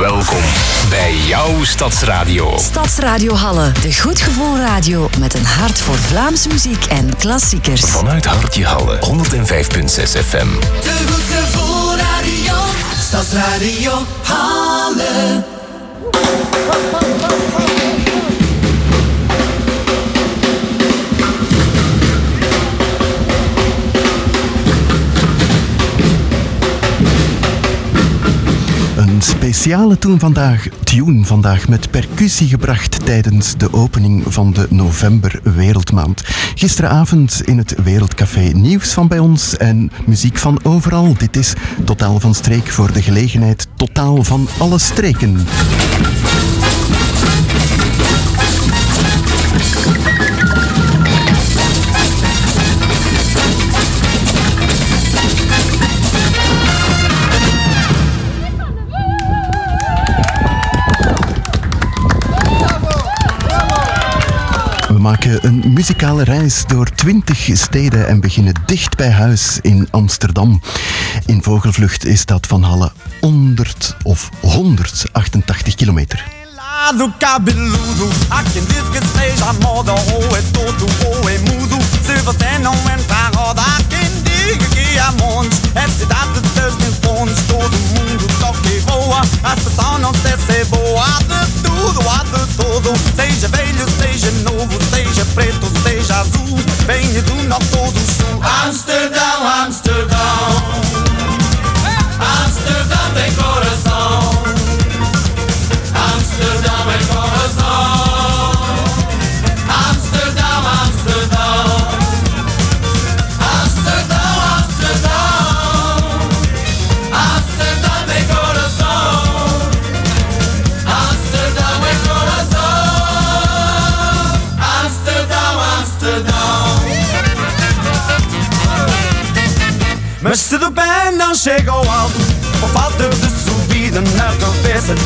Welkom bij jouw Stadsradio. Stadsradio Halle, de goed gevoel radio met een hart voor Vlaamse muziek en klassiekers. Vanuit Hartje Halle, 105.6 FM. De goed gevoel radio. Stadsradio Halle. Speciale tune vandaag, tune vandaag met percussie gebracht tijdens de opening van de November Wereldmaand. Gisteravond in het Wereldcafé nieuws van bij ons en muziek van overal. Dit is Totaal van Streek voor de gelegenheid Totaal van alle streken. Maken een muzikale reis door 20 steden en beginnen dicht bij huis in Amsterdam. In vogelvlucht is dat van Halle 100 of 188 kilometer. que voa, A sessão não sei se é boa. Há de tudo, há de todo, seja velho, seja novo, seja preto, seja azul, venha do norte ou do sul. Amsterdão, Amsterdão, Amsterdão tem cor.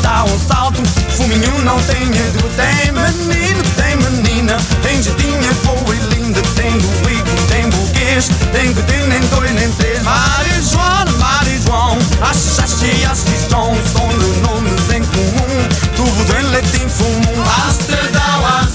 Dá um salto. Fuminho não tem medo, tem menino, tem menina. Tem jeitinha boa e linda, tem doido, tem burguês Tem que nem dois nem três. E acho que estão. São de nomes em comum. Tudo em latim fumo Amsterdão, Amsterdão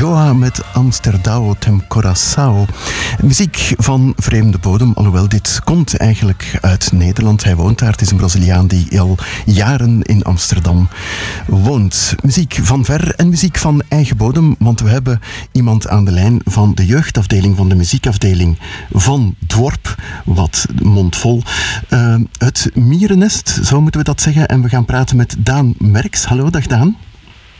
Joa met Amsterdam Tem Coração. Muziek van vreemde bodem, alhoewel dit komt eigenlijk uit Nederland. Hij woont daar. Het is een Braziliaan die al jaren in Amsterdam woont. Muziek van ver en muziek van eigen bodem, want we hebben iemand aan de lijn van de jeugdafdeling, van de muziekafdeling van Dworp, wat mondvol. Uh, het Mierennest, zo moeten we dat zeggen. En we gaan praten met Daan Merks. Hallo, dag Daan.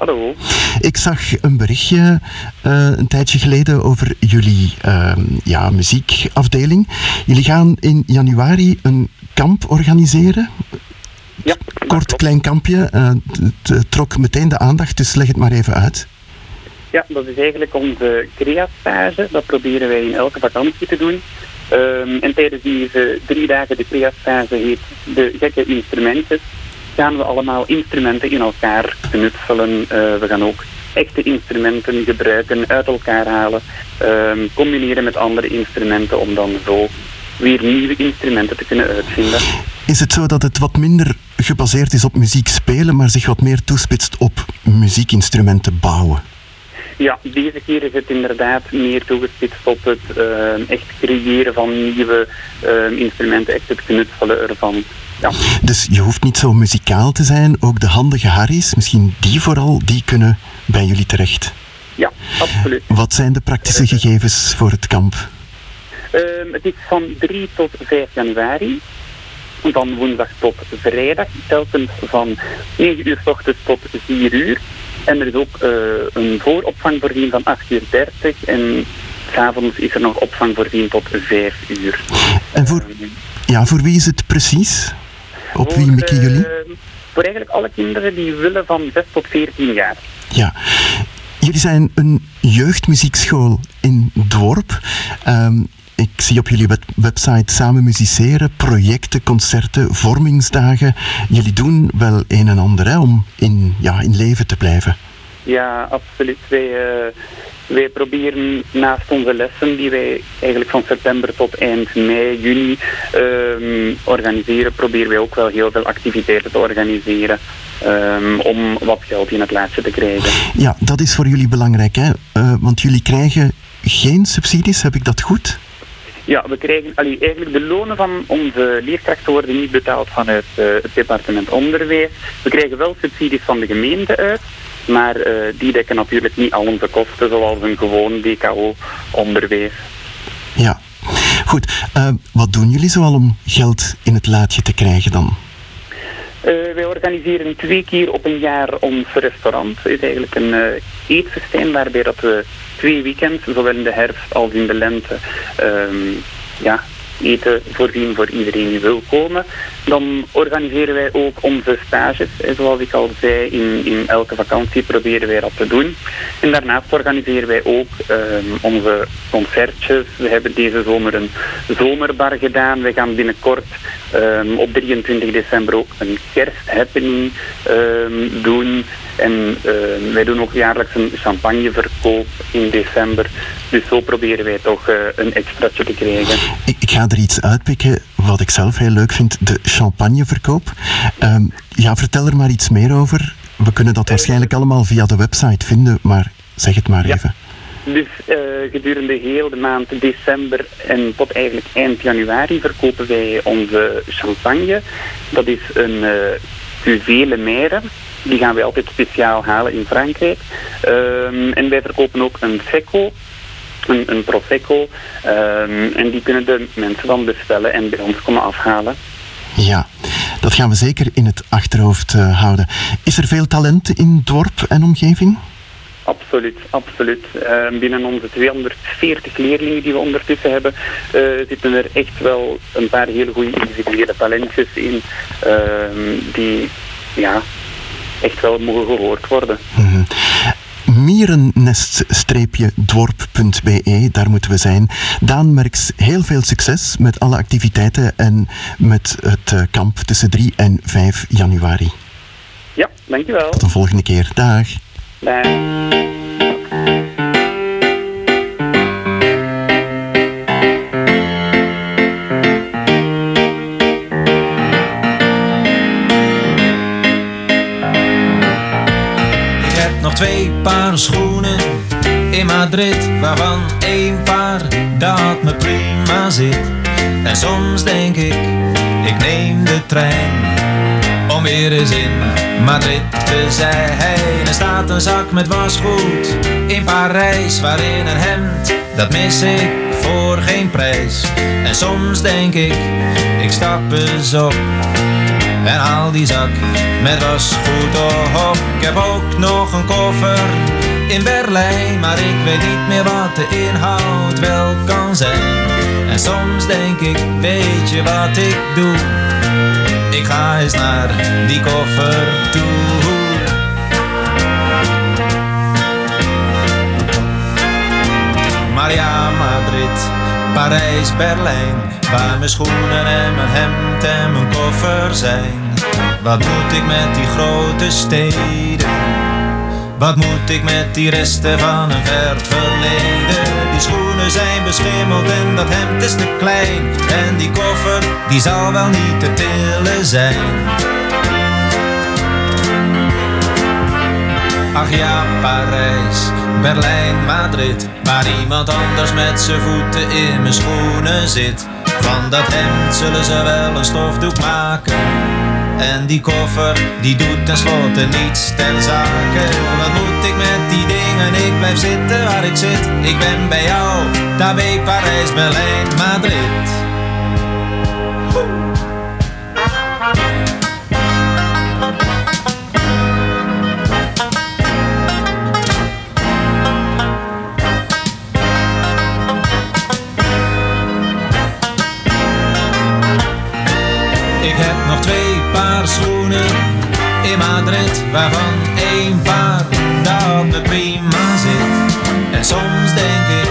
Hallo. Ik zag een berichtje uh, een tijdje geleden over jullie uh, ja, muziekafdeling. Jullie gaan in januari een kamp organiseren. kort klopt. klein kampje. eh, het het trok meteen de aandacht, dus leg het maar even uit. Ja, dat is eigenlijk onze crea-stage. Dat proberen wij in elke vakantie te doen. Ehm, en tijdens deze drie dagen, de crea-stage heet de gekke instrumentjes, gaan we allemaal instrumenten in elkaar knutselen. Eh, we gaan ook echte instrumenten gebruiken, uit elkaar halen, ehm, combineren met andere instrumenten om dan zo weer nieuwe instrumenten te kunnen uitvinden. Is het zo dat het wat minder gebaseerd is op muziek spelen, maar zich wat meer toespitst op muziekinstrumenten bouwen? Ja, deze keer is het inderdaad meer toegespitst op het ehm, echt creëren van nieuwe ehm, instrumenten, echt het knutselen ervan. Ja, Dus je hoeft niet zo muzikaal te zijn. Ook de handige Harry's, misschien die vooral, die kunnen bij jullie terecht. ja absoluut. Wat zijn de praktische gegevens voor het kamp? Ehm, het is van 3 tot 5 januari. Van woensdag tot vrijdag, telkens van 9 uur s ochtends tot 4 uur. En er is ook eh, een vooropvang voorzien van 8 uur 30 en s'avonds is er nog opvang voorzien tot 5 uur. En voor, ja, voor wie is het precies? Op wie mikken jullie? eh, voor eigenlijk alle kinderen die willen van 6 tot 14 jaar. Ja. Jullie zijn een jeugdmuziekschool in Dworp. Ehm, ik zie op jullie web- website samen musiceren, projecten, concerten, vormingsdagen. Jullie doen wel een en ander hè, om in, ja, in leven te blijven. Ja, absoluut. Wij, eh, wij proberen naast onze lessen, die wij eigenlijk van september tot eind mei, juni ehm, organiseren, proberen wij ook wel heel veel activiteiten te organiseren. ehm, om wat geld in het laatje te krijgen. Ja, dat is voor jullie belangrijk, hè? Eh, want jullie krijgen geen subsidies, heb ik dat goed? Ja, we krijgen allee, eigenlijk de lonen van onze leerkrachten worden niet betaald vanuit eh, het departement onderwijs. We krijgen wel subsidies van de gemeente uit, maar eh, die dekken natuurlijk niet al onze kosten zoals een gewoon DKO-onderwijs. Ja. Goed, eh, wat doen jullie zoal om geld in het laadje te krijgen dan? Eh, wij organiseren twee keer op een jaar ons restaurant. Het is eigenlijk een eh eetfestijn waarbij dat we twee weekends, zowel in de herfst als in de lente, ehm, ja, eten voorzien voor iedereen die wil komen. Dan organiseren wij ook onze stages. En zoals ik al zei, in, in elke vakantie proberen wij dat te doen. En daarnaast organiseren wij ook ehm, onze concertjes. We hebben deze zomer een zomerbar gedaan. We gaan binnenkort ehm, op 23 december ook een kersthappening ehm, doen. En ehm, wij doen ook jaarlijks een champagneverkoop in december. Dus zo proberen wij toch eh, een extraatje te krijgen. Ik, ik ga er iets uitpikken wat ik zelf heel leuk vind, de champagneverkoop. Ehm, ja, vertel er maar iets meer over. We kunnen dat waarschijnlijk allemaal via de website vinden, maar zeg het maar Ja. even. Dus eh, gedurende heel de maand december en tot eigenlijk eind januari verkopen wij onze champagne. Dat is een uh, cuvée Le Maire. Die gaan wij altijd speciaal halen in Frankrijk. Ehm, en wij verkopen ook een secco, een, een prosecco. Ehm, en die kunnen de mensen dan bestellen en bij ons komen afhalen. Ja, dat gaan we zeker in het achterhoofd uh, houden. Is er veel talent in dorp en omgeving? Absoluut, absoluut. Uh, binnen onze 240 leerlingen die we ondertussen hebben, uh, zitten er echt wel een paar hele goede individuele talentjes in, die ja, echt wel mogen gehoord worden. Mm -hmm mierennest-dworp.be, daar moeten we zijn. Daan Merks, heel veel succes met alle activiteiten en met het uh, kamp tussen 3 en 5 januari. Ja, dankjewel. Tot de volgende keer. Dag. Dag. Madrid, waarvan één paar dat me prima zit. En soms denk ik, ik neem de trein om weer eens in Madrid te zijn. Er staat een zak met wasgoed in Parijs, waarin een hemd, dat mis ik voor geen prijs. En soms denk ik, ik stap eens op en haal die zak met wasgoed op. Ik heb ook nog een koffer in Berlijn, maar ik weet niet meer wat de inhoud wel kan zijn. En soms denk ik, weet je wat ik doe? Ik ga eens naar die koffer toe. Maar ja, Madrid, Parijs, Berlijn, waar mijn schoenen en mijn hemd en mijn koffer zijn. Wat moet ik met die grote steden? Wat moet ik met die resten van een ver verleden? Die schoenen zijn beschimmeld en dat hemd is te klein. En die koffer, die zal wel niet te tillen zijn. Ach ja, Parijs, Berlijn, Madrid. Waar iemand anders met zijn voeten in mijn schoenen zit. Van dat hemd zullen ze wel een stofdoek maken. En die koffer, die doet tenslotte niets ter zake. Wat moet ik met die dingen? Ik blijf zitten waar ik zit. Ik ben bij jou, daar bij Parijs, Berlijn, Madrid. In Madrid, waarvan één paar dat me prima zit. En soms denk ik,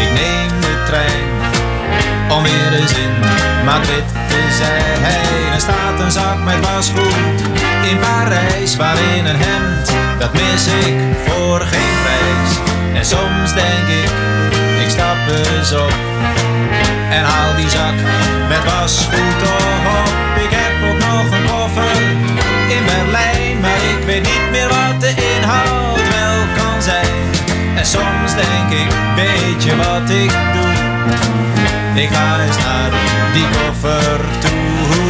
ik neem de trein om weer eens in Madrid te zijn. Er staat een zak met wasgoed in Parijs, waarin een hemd, dat mis ik voor geen prijs. En soms denk ik, ik stap eens op en haal die zak met wasgoed op. Nog een koffer in Berlijn, maar ik weet niet meer wat de inhoud wel kan zijn. En soms denk ik, weet je wat ik doe? Ik ga eens naar die koffer toe.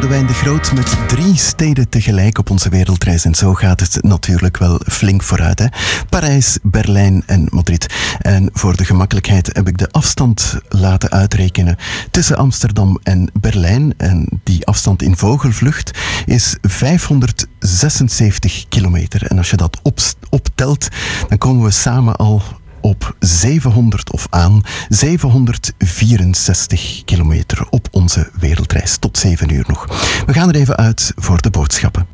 Boudewijn de Groot met drie steden tegelijk op onze wereldreis. En zo gaat het natuurlijk wel flink vooruit. Hè? Parijs, Berlijn en Madrid. En voor de gemakkelijkheid heb ik de afstand laten uitrekenen tussen Amsterdam en Berlijn. En die afstand in vogelvlucht is 576 kilometer. En als je dat op, optelt, dan komen we samen al op 700 of aan 764 kilometer op onze wereldreis. Tot 7 uur nog. We gaan er even uit voor de boodschappen.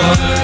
Oh.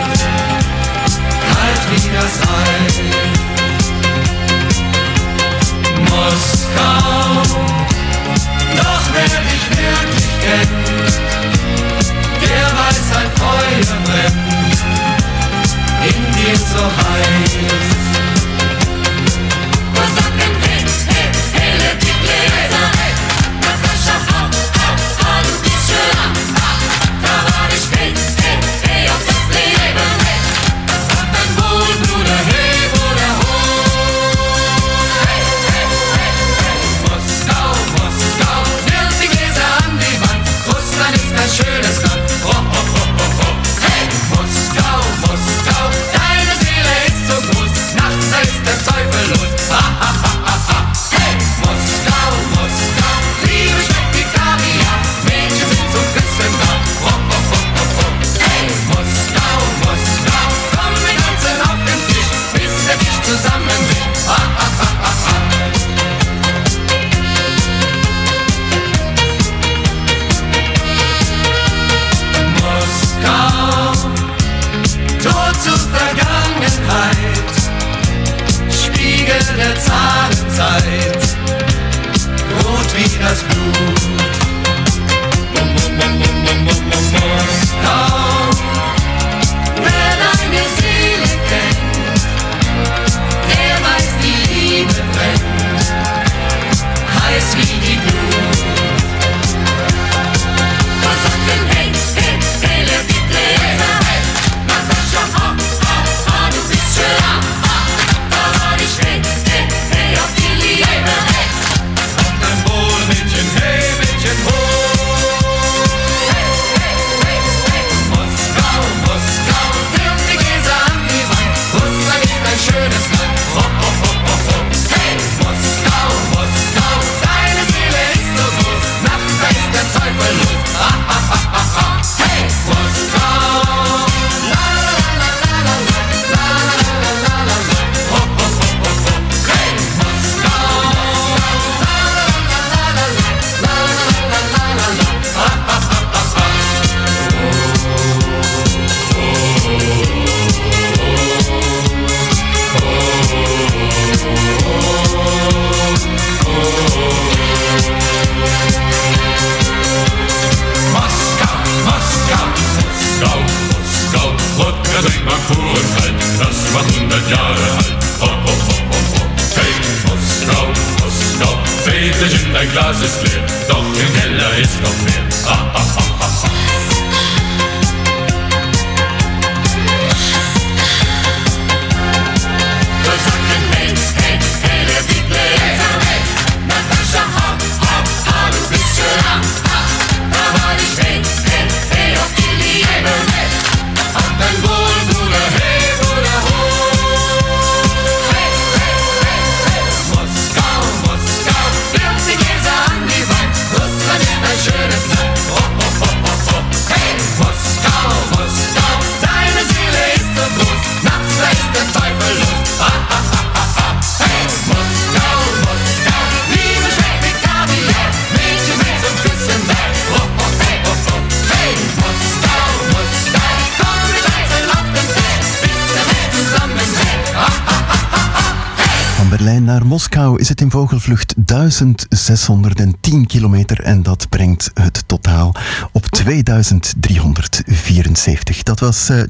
Moskou is het in vogelvlucht 1610 kilometer en dat brengt het totaal op 2374. Dat was uh,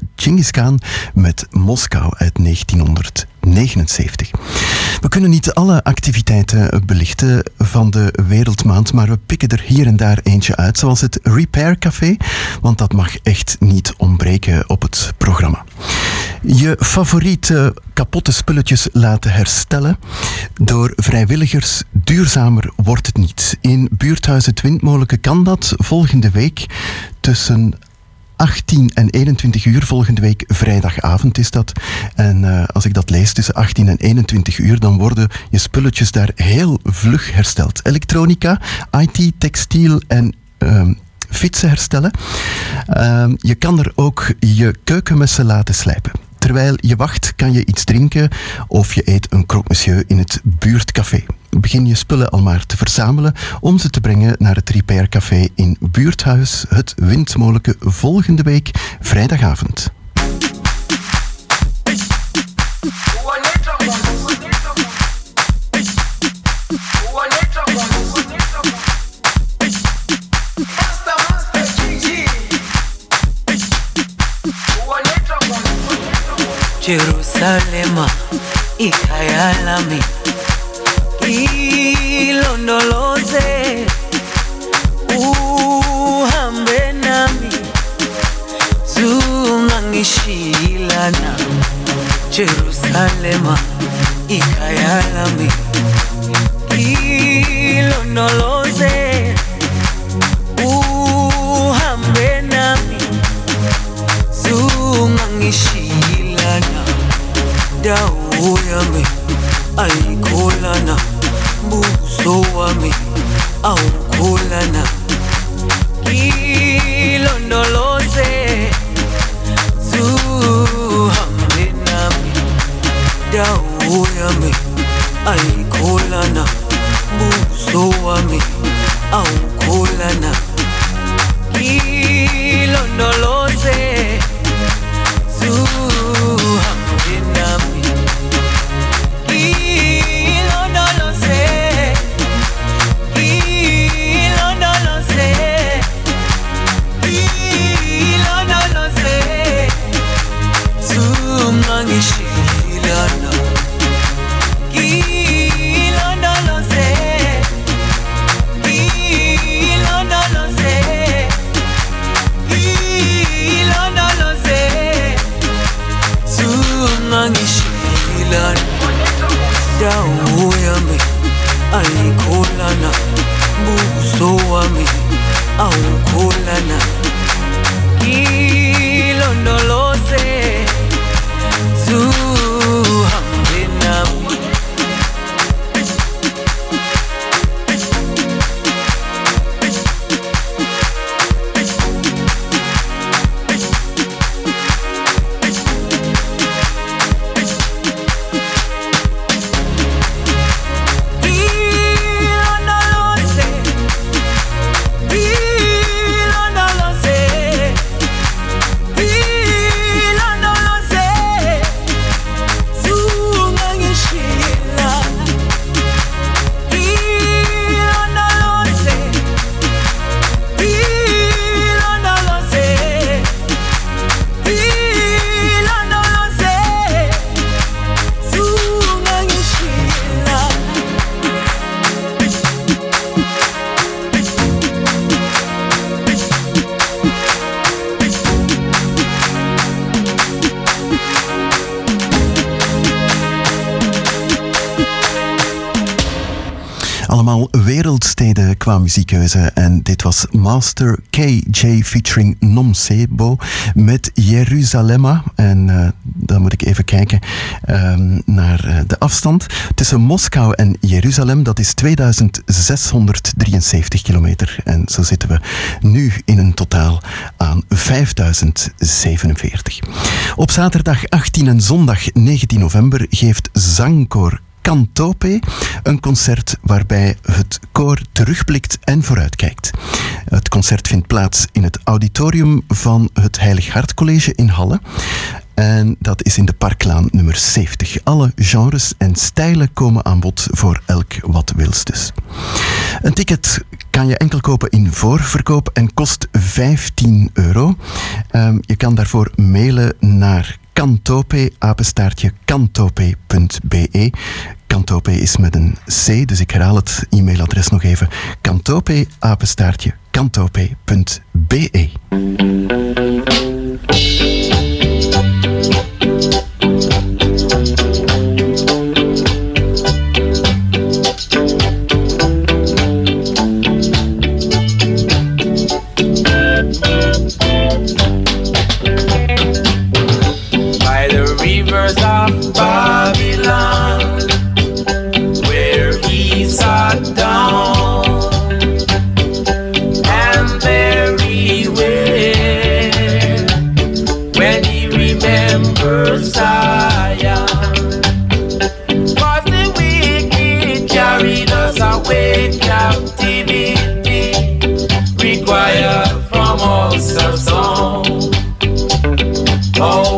Khan met Moskou uit 1979. We kunnen niet alle activiteiten belichten van de Wereldmaand, maar we pikken er hier en daar eentje uit, zoals het Repair Café, want dat mag echt niet ontbreken op het programma. Je favoriete kapotte spulletjes laten herstellen door vrijwilligers. Duurzamer wordt het niet. In buurthuis Het Windmolenke kan dat volgende week tussen 18 en 21 uur volgende week, vrijdagavond is dat. En uh, als ik dat lees tussen 18 en 21 uur, dan worden je spulletjes daar heel vlug hersteld. Elektronica, IT, textiel en uh, fietsen herstellen. Uh, je kan er ook je keukenmessen laten slijpen. Terwijl je wacht, kan je iets drinken of je eet een croque monsieur in het buurtcafé. Begin je spullen al maar te verzamelen om ze te brengen naar het Repair Café in Buurthuis, het Windmolenke, volgende week vrijdagavond. Jerusalema ikayalami. Ilondoloze uhambe nami zungangishilana Jerusalema ikayalami. Ilondoloze uhambe nami zungangishilana dada uyami ayikholana buso aukolana awukholana ngilondoloze zuhambe nami dawo yami ayikholana buso wami aukolana ngilondoloze qua muziekkeuze. En dit was Master KJ featuring Nom Sebo met Jeruzalemma. En uh, dan moet ik even kijken um, naar uh, de afstand. Tussen Moskou en Jeruzalem, dat is 2673 kilometer. En zo zitten we nu in een totaal aan 5047. Op zaterdag 18 en zondag 19 november geeft Zangkoor Cantope, een concert waarbij het koor terugblikt en vooruitkijkt. Het concert vindt plaats in het auditorium van het Heilig Hart College in Halle. En dat is in de Parklaan nummer 70. Alle genres en stijlen komen aan bod voor elk wat wils dus. Een ticket kan je enkel kopen in voorverkoop en kost 15 euro. Um, je kan daarvoor mailen naar kantope, apenstaartje, kantope.be. Kantope is met een C, dus ik herhaal het e-mailadres nog even. Kantope, apenstaartje, kantope.be. Oh.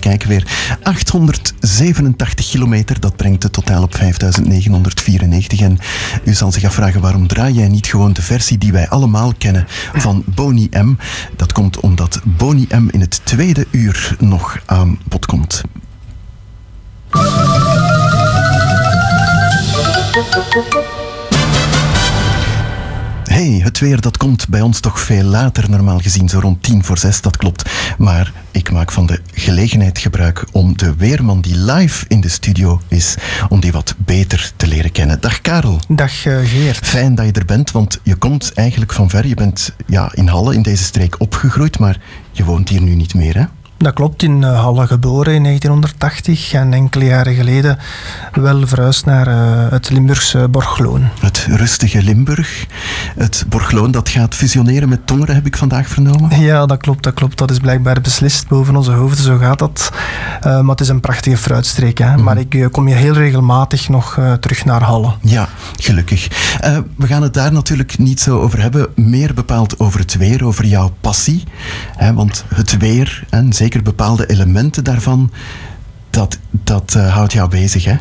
Kijken weer, 887 kilometer. Dat brengt het totaal op 5994. En u zal zich afvragen, waarom draai jij niet gewoon de versie die wij allemaal kennen van Boney M? Dat komt omdat Boney M in het tweede uur nog aan bod komt. hey, het weer dat komt bij ons toch veel later, normaal gezien zo rond tien voor zes, dat klopt. Maar ik maak van de gelegenheid gebruik om de weerman die live in de studio is, om die wat beter te leren kennen. Dag Karel. Dag uh, Geert. Fijn dat je er bent, want je komt eigenlijk van ver. Je bent ja, in Halle, in deze streek opgegroeid, maar je woont hier nu niet meer, hè? Dat klopt, in eh, Halle geboren in 1980 en enkele jaren geleden wel verhuisd naar eh, het Limburgse Borgloon. Het rustige Limburg. Het Borgloon dat gaat fusioneren met Tongeren, heb ik vandaag vernomen. Ja, dat klopt, dat klopt. Dat is blijkbaar beslist boven onze hoofden, zo gaat dat. Eh, maar het is een prachtige fruitstreek. Hè. Maar ik eh, kom hier heel regelmatig nog terug naar Halle. Ja, gelukkig. We gaan het daar natuurlijk niet zo over hebben. Meer bepaald over het weer, over jouw passie. Hè, want het weer en zeker bepaalde elementen daarvan, dat, dat eh, houdt jou bezig. Hè?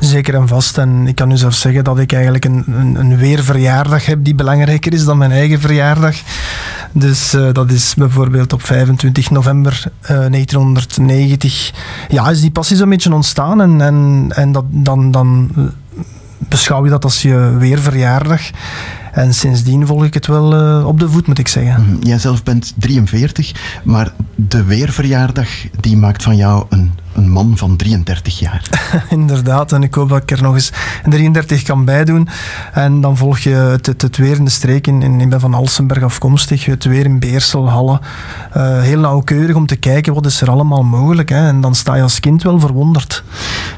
Zeker en vast. En ik kan u zelf zeggen dat ik eigenlijk een, een, een weerverjaardag heb die belangrijker is dan mijn eigen verjaardag. Dus eh, dat is bijvoorbeeld op 25 november eh, 1990. Ja, is die passie zo'n beetje ontstaan. En, en, en dat, dan, dan eh, beschouw je dat als je weerverjaardag. En sindsdien volg ik het wel eh, op de voet, moet ik zeggen. Mhm. Jij zelf bent 43, maar de weerverjaardag die maakt van jou een, een man van 33 jaar. Inderdaad, en ik hoop dat ik er nog eens 33 kan bijdoen. En dan volg je het, het, het weer in de streek. In, in- ik ben van Alsenberg afkomstig. Het weer in Beersel, Halle. Eh, heel nauwkeurig om te kijken wat is er allemaal mogelijk. Hè. En dan sta je als kind wel verwonderd.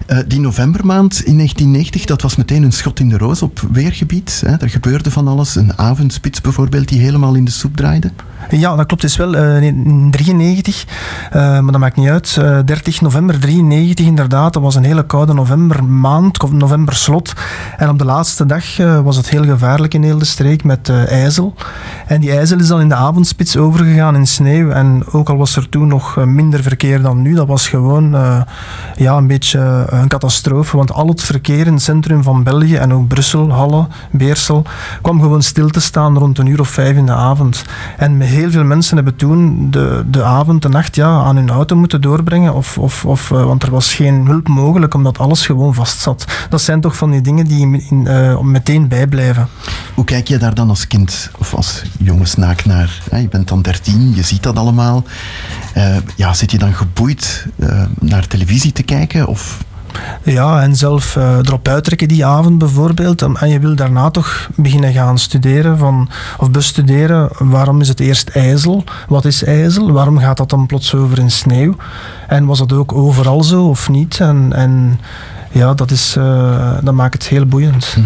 Eh, die novembermaand in 1990, dat was meteen een schot in de roos op weergebied. Hè? Er gebeurde van alles. Een avondspits bijvoorbeeld die helemaal in de soep draaide. Ja, dat klopt. Het is wel eh, in 93, eh, maar dat maakt niet uit. Eh, 30 november 93 inderdaad. Dat was een hele koude novembermaand, novemberslot. En op de laatste dag eh, was het heel gevaarlijk in heel de streek met eh, ijzel. En die ijzel is dan in de avondspits overgegaan in sneeuw. En ook al was er toen nog eh, minder verkeer dan nu, dat was gewoon ja, een beetje een catastrofe. Want al het verkeer in het centrum van België en ook Brussel, Halle, Beersel, kwam gewoon stil te staan rond een uur of vijf in de avond. En heel veel mensen hebben toen de, de avond, de nacht ja, aan hun auto moeten doorbrengen. Of, of, of, eh, want er was geen hulp mogelijk, omdat alles gewoon vastzat. Dat zijn toch van die dingen die in, eh, meteen bijblijven. Hoe kijk je daar dan als kind of als jonge snaak naar? Je bent dan 13, je ziet dat allemaal. Eh, ja, zit je dan geboeid naar televisie te kijken? Of Ja, en zelf eh, erop uittrekken die avond bijvoorbeeld. En je wil daarna toch beginnen gaan studeren van, of bestuderen. Waarom is het eerst ijzel? Wat is ijzel? Waarom gaat dat dan plots over in sneeuw? En was dat ook overal zo of niet? En, en ja, dat, is, eh, dat maakt het heel boeiend.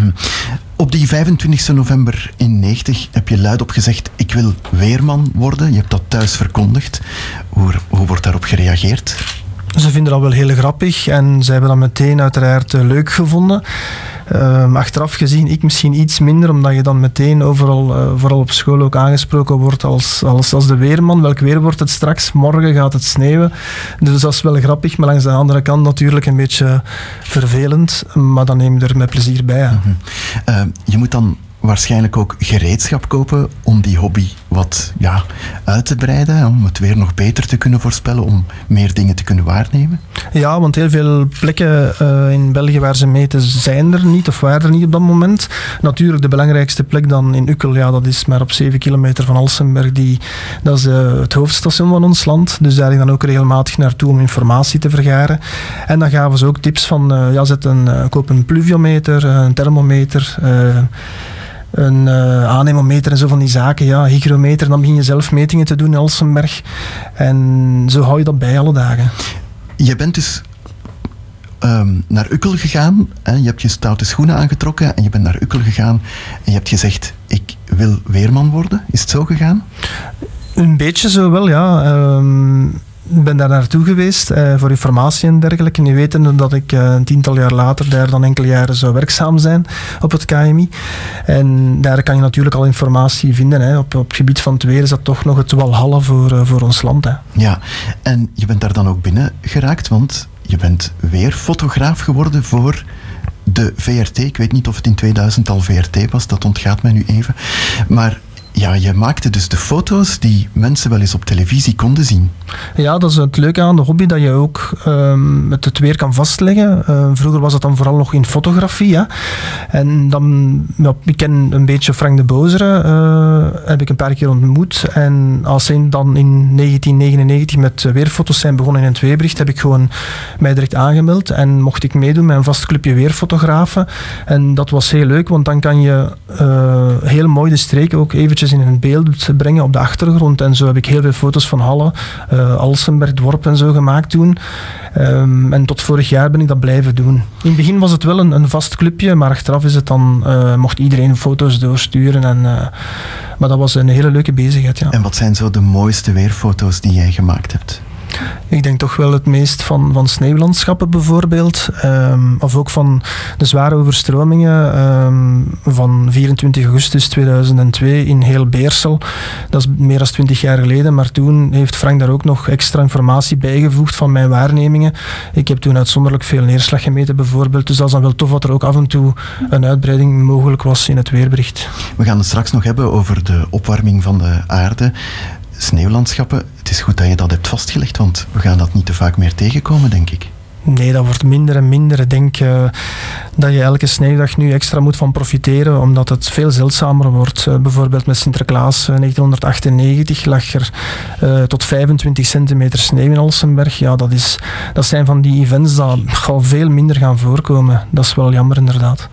Op die 25 november in 90 heb je luidop gezegd: Ik wil weerman worden. Je hebt dat thuis verkondigd. Hoe, hoe wordt daarop gereageerd? Ze vinden dat wel heel grappig en ze hebben dat meteen uiteraard eh, leuk gevonden. Ehm, achteraf gezien, ik misschien iets minder, omdat je dan meteen overal, eh, vooral op school ook aangesproken wordt als, als, als de weerman. Welk weer wordt het straks? Morgen gaat het sneeuwen. Dus dat is wel grappig, maar langs de andere kant natuurlijk een beetje vervelend. Maar dan neem je er met plezier bij. hè. Eh, je moet dan waarschijnlijk ook gereedschap kopen om die hobby wat ja, uit te breiden. Om het weer nog beter te kunnen voorspellen, om meer dingen te kunnen waarnemen. Ja, want heel veel plekken eh, in België waar ze meten zijn er niet of waren er niet op dat moment. Natuurlijk de belangrijkste plek dan in Ukkel, ja, dat is maar op 7 kilometer van Alsenberg. Die, dat is eh, het hoofdstation van ons land. Dus daar ging dan ook regelmatig naartoe om informatie te vergaren. En dan gaven ze ook tips van, eh, ja, zet een, koop een pluviometer, een thermometer... een anemometer en zo van die zaken, ja, hygrometer. Dan begin je zelf metingen te doen in Alsenberg. En zo hou je dat bij alle dagen. Je bent dus ehm, naar Ukkel gegaan. Hè? Je hebt je stoute schoenen aangetrokken en je bent naar Ukkel gegaan. En je hebt gezegd, ik wil weerman worden. Is het zo gegaan? Een beetje zo wel, ja. Ehm, ben daar naartoe geweest eh, voor informatie en dergelijke. Nu wetende dat ik eh, een tiental jaar later daar dan enkele jaren zou werkzaam zijn op het KMI. En daar kan je natuurlijk al informatie vinden. Hè. Op, op het gebied van het weer is dat toch nog het walhalla voor, eh, voor ons land. Hè. Ja, en je bent daar dan ook binnen geraakt, want je bent weer fotograaf geworden voor de VRT. Ik weet niet of het in 2000 al VRT was, dat ontgaat mij nu even. Maar ja, je maakte dus de foto's die mensen wel eens op televisie konden zien. Ja, dat is het leuke aan de hobby, dat je ook ehm, het, het weer kan vastleggen. Eh, vroeger was dat dan vooral nog in fotografie. Hè. En dan, ik ken een beetje Frank de Bozere, eh, heb ik een paar keer ontmoet. En als hij dan in 1999 met weerfoto's zijn begonnen in het weerbericht, heb ik gewoon mij direct aangemeld en mocht ik meedoen met een vast clubje weerfotografen. En dat was heel leuk, want dan kan je eh, heel mooi de streken ook eventjes in een beeld brengen op de achtergrond. En zo heb ik heel veel foto's van Halle, uh, Alsenberg, en zo gemaakt toen. Um, en tot vorig jaar ben ik dat blijven doen. In het begin was het wel een, een vast clubje, maar achteraf is het dan, uh, mocht iedereen foto's doorsturen. En, uh, maar dat was een hele leuke bezigheid. Ja. En wat zijn zo de mooiste weerfoto's die jij gemaakt hebt? Ik denk toch wel het meest van, van sneeuwlandschappen bijvoorbeeld. Um, of ook van de zware overstromingen um, van 24 augustus 2002 in heel Beersel. Dat is meer dan 20 jaar geleden. Maar toen heeft Frank daar ook nog extra informatie bijgevoegd van mijn waarnemingen. Ik heb toen uitzonderlijk veel neerslag gemeten bijvoorbeeld. Dus dat is dan wel tof dat er ook af en toe een uitbreiding mogelijk was in het weerbericht. We gaan het straks nog hebben over de opwarming van de aarde sneeuwlandschappen, het is goed dat je dat hebt vastgelegd, want we gaan dat niet te vaak meer tegenkomen, denk ik. Nee, dat wordt minder en minder. Ik denk uh, dat je elke sneeuwdag nu extra moet van profiteren, omdat het veel zeldzamer wordt. Uh, bijvoorbeeld met Sinterklaas uh, 1998 lag er eh, tot 25 centimeter sneeuw in Alsenberg. Ja, dat, is, dat zijn van die events dat al veel minder gaan voorkomen. Dat is wel jammer inderdaad.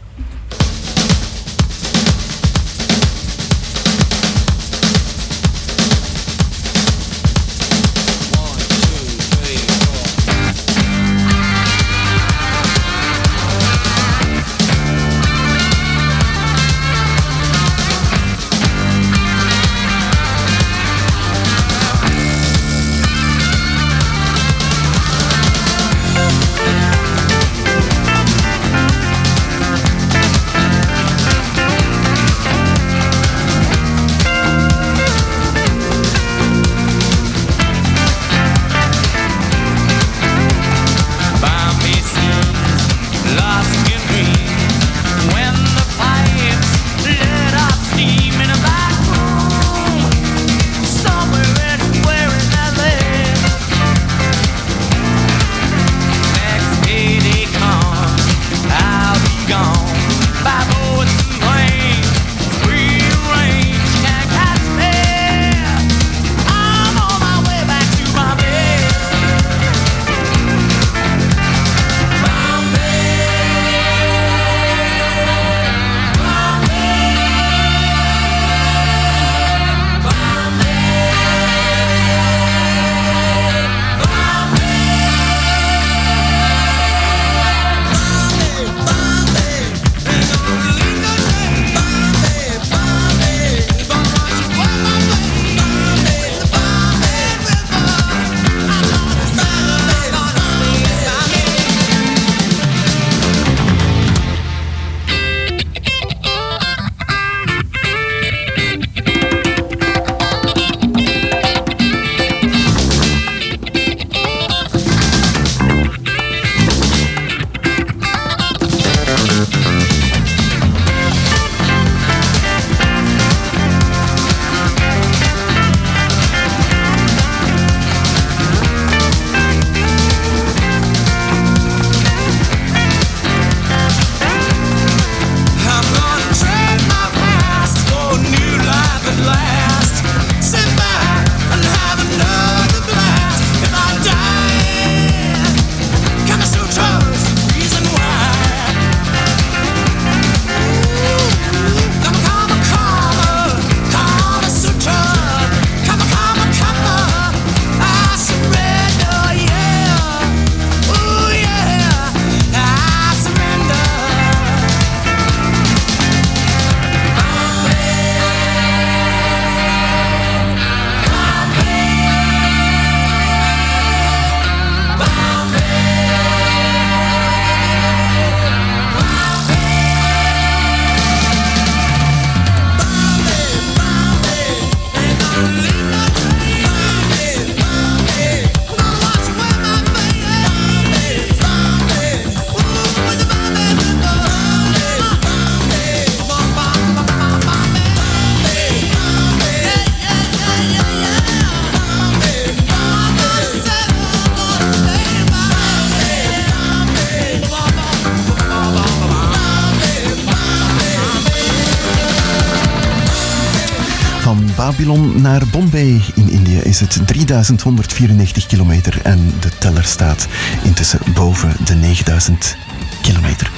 Naar Bombay in India is het 3194 kilometer en de teller staat intussen boven de 9000 kilometer.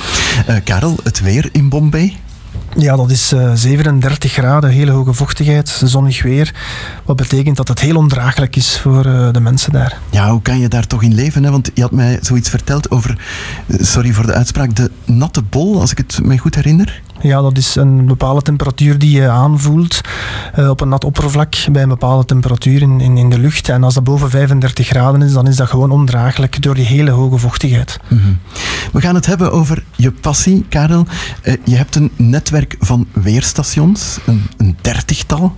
Uh, Karel, het weer in Bombay? Ja, dat is eh, 37 graden, hele hoge vochtigheid, zonnig weer. Wat betekent dat het heel ondraaglijk is voor eh, de mensen daar. Ja, hoe kan je daar toch in leven? Hè? Want je had mij zoiets verteld over, eh, sorry voor de uitspraak, de natte bol, als ik het me goed herinner. Ja, dat is een bepaalde temperatuur die je aanvoelt eh, op een nat oppervlak bij een bepaalde temperatuur in, in, de lucht. En als dat boven 35 graden is, dan is dat gewoon ondraaglijk door die hele hoge vochtigheid. Mhm. We gaan het hebben over je passie, Karel. Eh, je hebt een netwerk van weerstations, een, een dertigtal.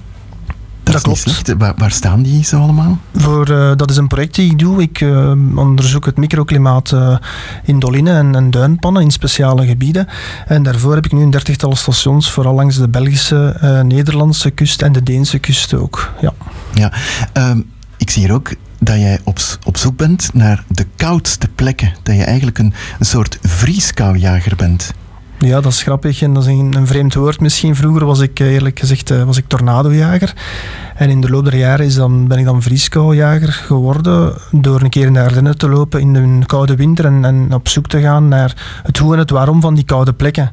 Dat, klopt. slecht. Waar, waar staan die zo allemaal? Voor, eh, dat is een project die ik doe. Ik eh, onderzoek het microklimaat eh, in dolinen en, en duinpannen in speciale gebieden. En daarvoor heb ik nu een dertigtal stations, vooral langs de Belgische, Nederlandse kust en de Deense kust ook. Ja. Ja, ehm, ik zie hier ook dat jij op, op zoek bent naar de koudste plekken. Dat je eigenlijk een, een soort vrieskoujager bent. Ja, dat is grappig en dat is een, een vreemd woord misschien. Vroeger was ik eh, eerlijk gezegd eh, was ik tornadojager. En in de loop der jaren is dan, ben ik dan vrieskoujager geworden door een keer in de Ardennen te lopen in een koude winter en, op zoek te gaan naar het hoe en het waarom van die koude plekken.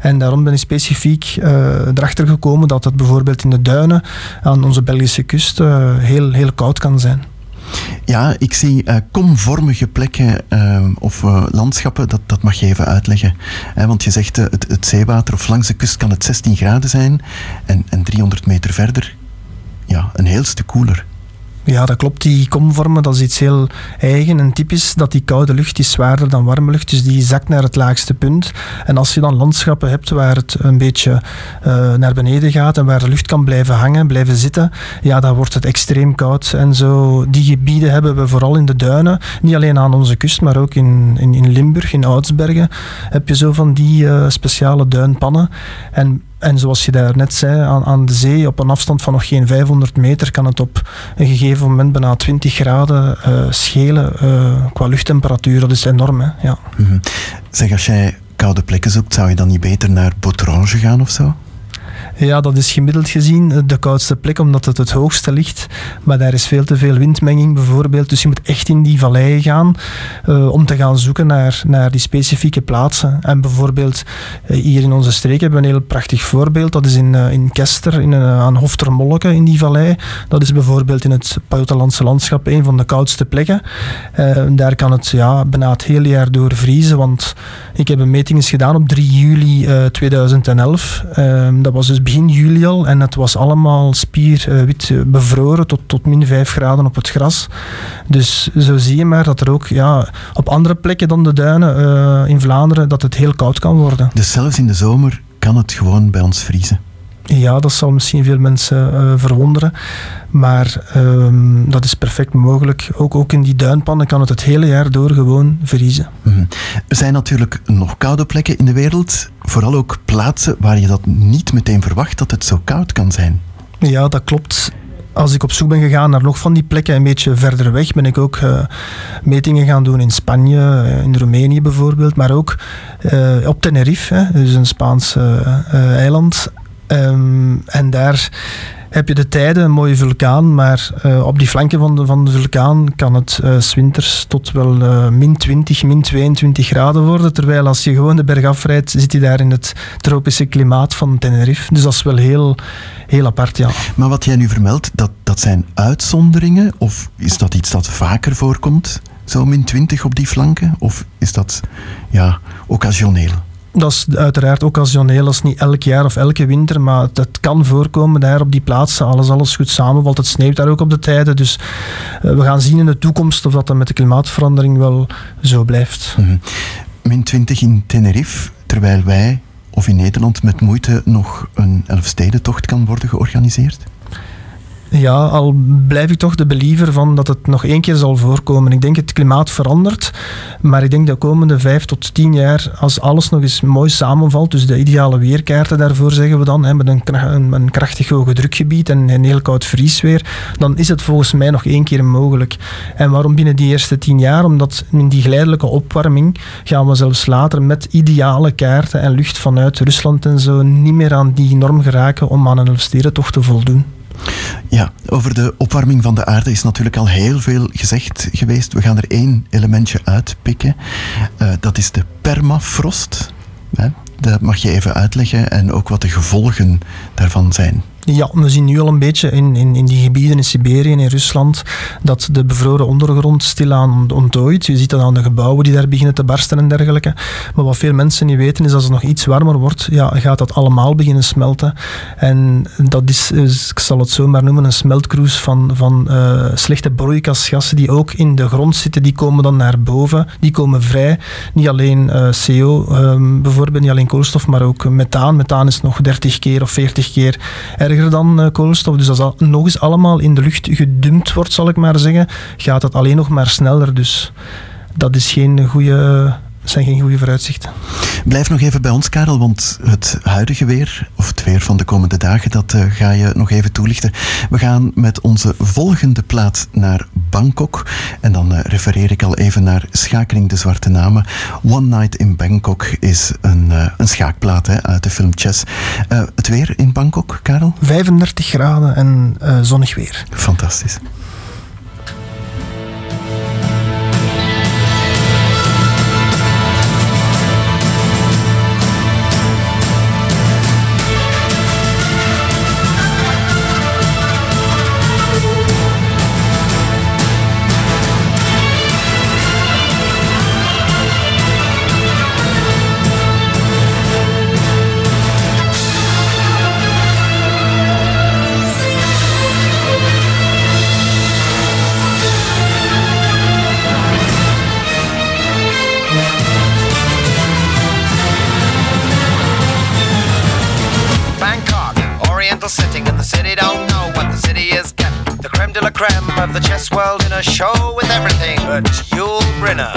En daarom ben ik specifiek eh, erachter gekomen dat het bijvoorbeeld in de duinen aan onze Belgische kust heel, heel koud kan zijn. Ja, ik zie eh, komvormige plekken eh, of eh, landschappen, dat, dat mag je even uitleggen. Want je zegt het, het zeewater of langs de kust kan het 16 graden zijn en, en 300 meter verder ja, een heel stuk koeler. Ja, dat klopt. Die komvormen, dat is iets heel eigen en typisch. Dat die koude lucht is zwaarder dan warme lucht, dus die zakt naar het laagste punt. En als je dan landschappen hebt waar het een beetje eh, naar beneden gaat en waar de lucht kan blijven hangen, blijven zitten, ja, dan wordt het extreem koud. En zo, die gebieden hebben we vooral in de duinen. Niet alleen aan onze kust, maar ook in, in, in Limburg, in Oudsbergen, heb je zo van die eh, speciale duinpannen. En en zoals je daar net zei, aan, aan de zee, op een afstand van nog geen 500 meter, kan het op een gegeven moment bijna 20 graden eh, schelen eh, qua luchttemperatuur. Dat is enorm, hè? Ja. Mhm. Zeg, als jij koude plekken zoekt, zou je dan niet beter naar Botrange gaan of zo? Ja, dat is gemiddeld gezien de koudste plek, omdat het het hoogste ligt. Maar daar is veel te veel windmenging bijvoorbeeld. Dus je moet echt in die valleien gaan eh, om te gaan zoeken naar, naar die specifieke plaatsen. En bijvoorbeeld eh, hier in onze streek hebben we een heel prachtig voorbeeld. Dat is in, eh, in Kester, in, aan Hoftermolke in die vallei. Dat is bijvoorbeeld in het Pajottenlandse landschap een van de koudste plekken. Daar kan het ja, bijna het hele jaar door vriezen, want ik heb een meting eens gedaan op 3 juli eh, 2011. Eh, dat was dus begin juli al en het was allemaal spierwit eh, bevroren tot, tot min 5 graden op het gras. Dus zo zie je maar dat er ook ja, op andere plekken dan de duinen eh, in Vlaanderen dat het heel koud kan worden. Dus zelfs in de zomer kan het gewoon bij ons vriezen. Ja, dat zal misschien veel mensen eh, verwonderen. Maar ehm, dat is perfect mogelijk. Ook, ook in die duinpannen kan het het hele jaar door gewoon vriezen. Mhm. Er zijn natuurlijk nog koude plekken in de wereld. Vooral ook plaatsen waar je dat niet meteen verwacht dat het zo koud kan zijn. Ja, dat klopt. Als ik op zoek ben gegaan naar nog van die plekken een beetje verder weg, ben ik ook eh, metingen gaan doen in Spanje, eh, in Roemenië bijvoorbeeld, maar ook op Tenerife, hè, dus een Spaans eiland. Ehm, en daar heb je de tijden, een mooie vulkaan, maar eh, op die flanken van de, van de vulkaan kan het eh, 's tot wel eh, min 20, min 22 graden worden. Terwijl als je gewoon de berg afrijdt, zit je daar in het tropische klimaat van Tenerife. Dus dat is wel heel, heel apart, ja. Maar wat jij nu vermeldt, dat, dat zijn uitzonderingen? Of is dat iets dat vaker voorkomt? Zo min 20 op die flanken? Of is dat ja, occasioneel? Dat is uiteraard occasioneel, dat is niet elk jaar of elke winter, maar het, kan voorkomen daar op die plaatsen, alles, alles goed samenvalt. Het sneeuwt daar ook op de tijden, dus eh, we gaan zien in de toekomst of dat dan met de klimaatverandering wel zo blijft. Mhm. Min 20 in Tenerife, terwijl wij, of in Nederland, met moeite nog een Elfstedentocht kan worden georganiseerd? Ja, al blijf ik toch de believer van dat het nog één keer zal voorkomen. Ik denk het klimaat verandert, maar ik denk de komende vijf tot tien jaar, als alles nog eens mooi samenvalt, dus de ideale weerkaarten daarvoor zeggen we dan, hè, met een, een krachtig hoge drukgebied en een heel koud vriesweer, dan is het volgens mij nog één keer mogelijk. En waarom binnen die eerste tien jaar? Omdat in die geleidelijke opwarming gaan we zelfs later met ideale kaarten en lucht vanuit Rusland en zo niet meer aan die norm geraken om aan een Elfstedentocht te voldoen. Ja, over de opwarming van de aarde is natuurlijk al heel veel gezegd geweest. We gaan er één elementje uitpikken. Eh, dat is de permafrost. Dat mag je even uitleggen en ook wat de gevolgen daarvan zijn. Ja, we zien nu al een beetje in, in, in die gebieden in Siberië en in Rusland dat de bevroren ondergrond stilaan ontdooit. Je ziet dat aan de gebouwen die daar beginnen te barsten en dergelijke. Maar wat veel mensen niet weten is als het nog iets warmer wordt, ja, gaat dat allemaal beginnen smelten. En dat is, ik zal het zo maar noemen, een smeltkroes van, van uh, slechte broeikasgassen die ook in de grond zitten. Die komen dan naar boven, die komen vrij. Niet alleen uh, CO um, bijvoorbeeld, niet alleen koolstof, maar ook methaan. Methaan is nog 30 keer of 40 keer dan uh, koolstof. Dus als dat nog eens allemaal in de lucht gedumpt wordt, zal ik maar zeggen, gaat het alleen nog maar sneller. Dus dat is geen goede zijn geen goede vooruitzichten. Blijf nog even bij ons, Karel, want het huidige weer, of het weer van de komende dagen, dat uh, ga je nog even toelichten. We gaan met onze volgende plaat naar Bangkok. En dan uh, refereer ik al even naar Schakeling de Zwarte Namen. One Night in Bangkok is een, uh, een schaakplaat hè, uit de film Chess. het weer in Bangkok, Karel? 35 graden en zonnig weer. Fantastisch. Creme of the chess world in a show with everything but Yul Brynner.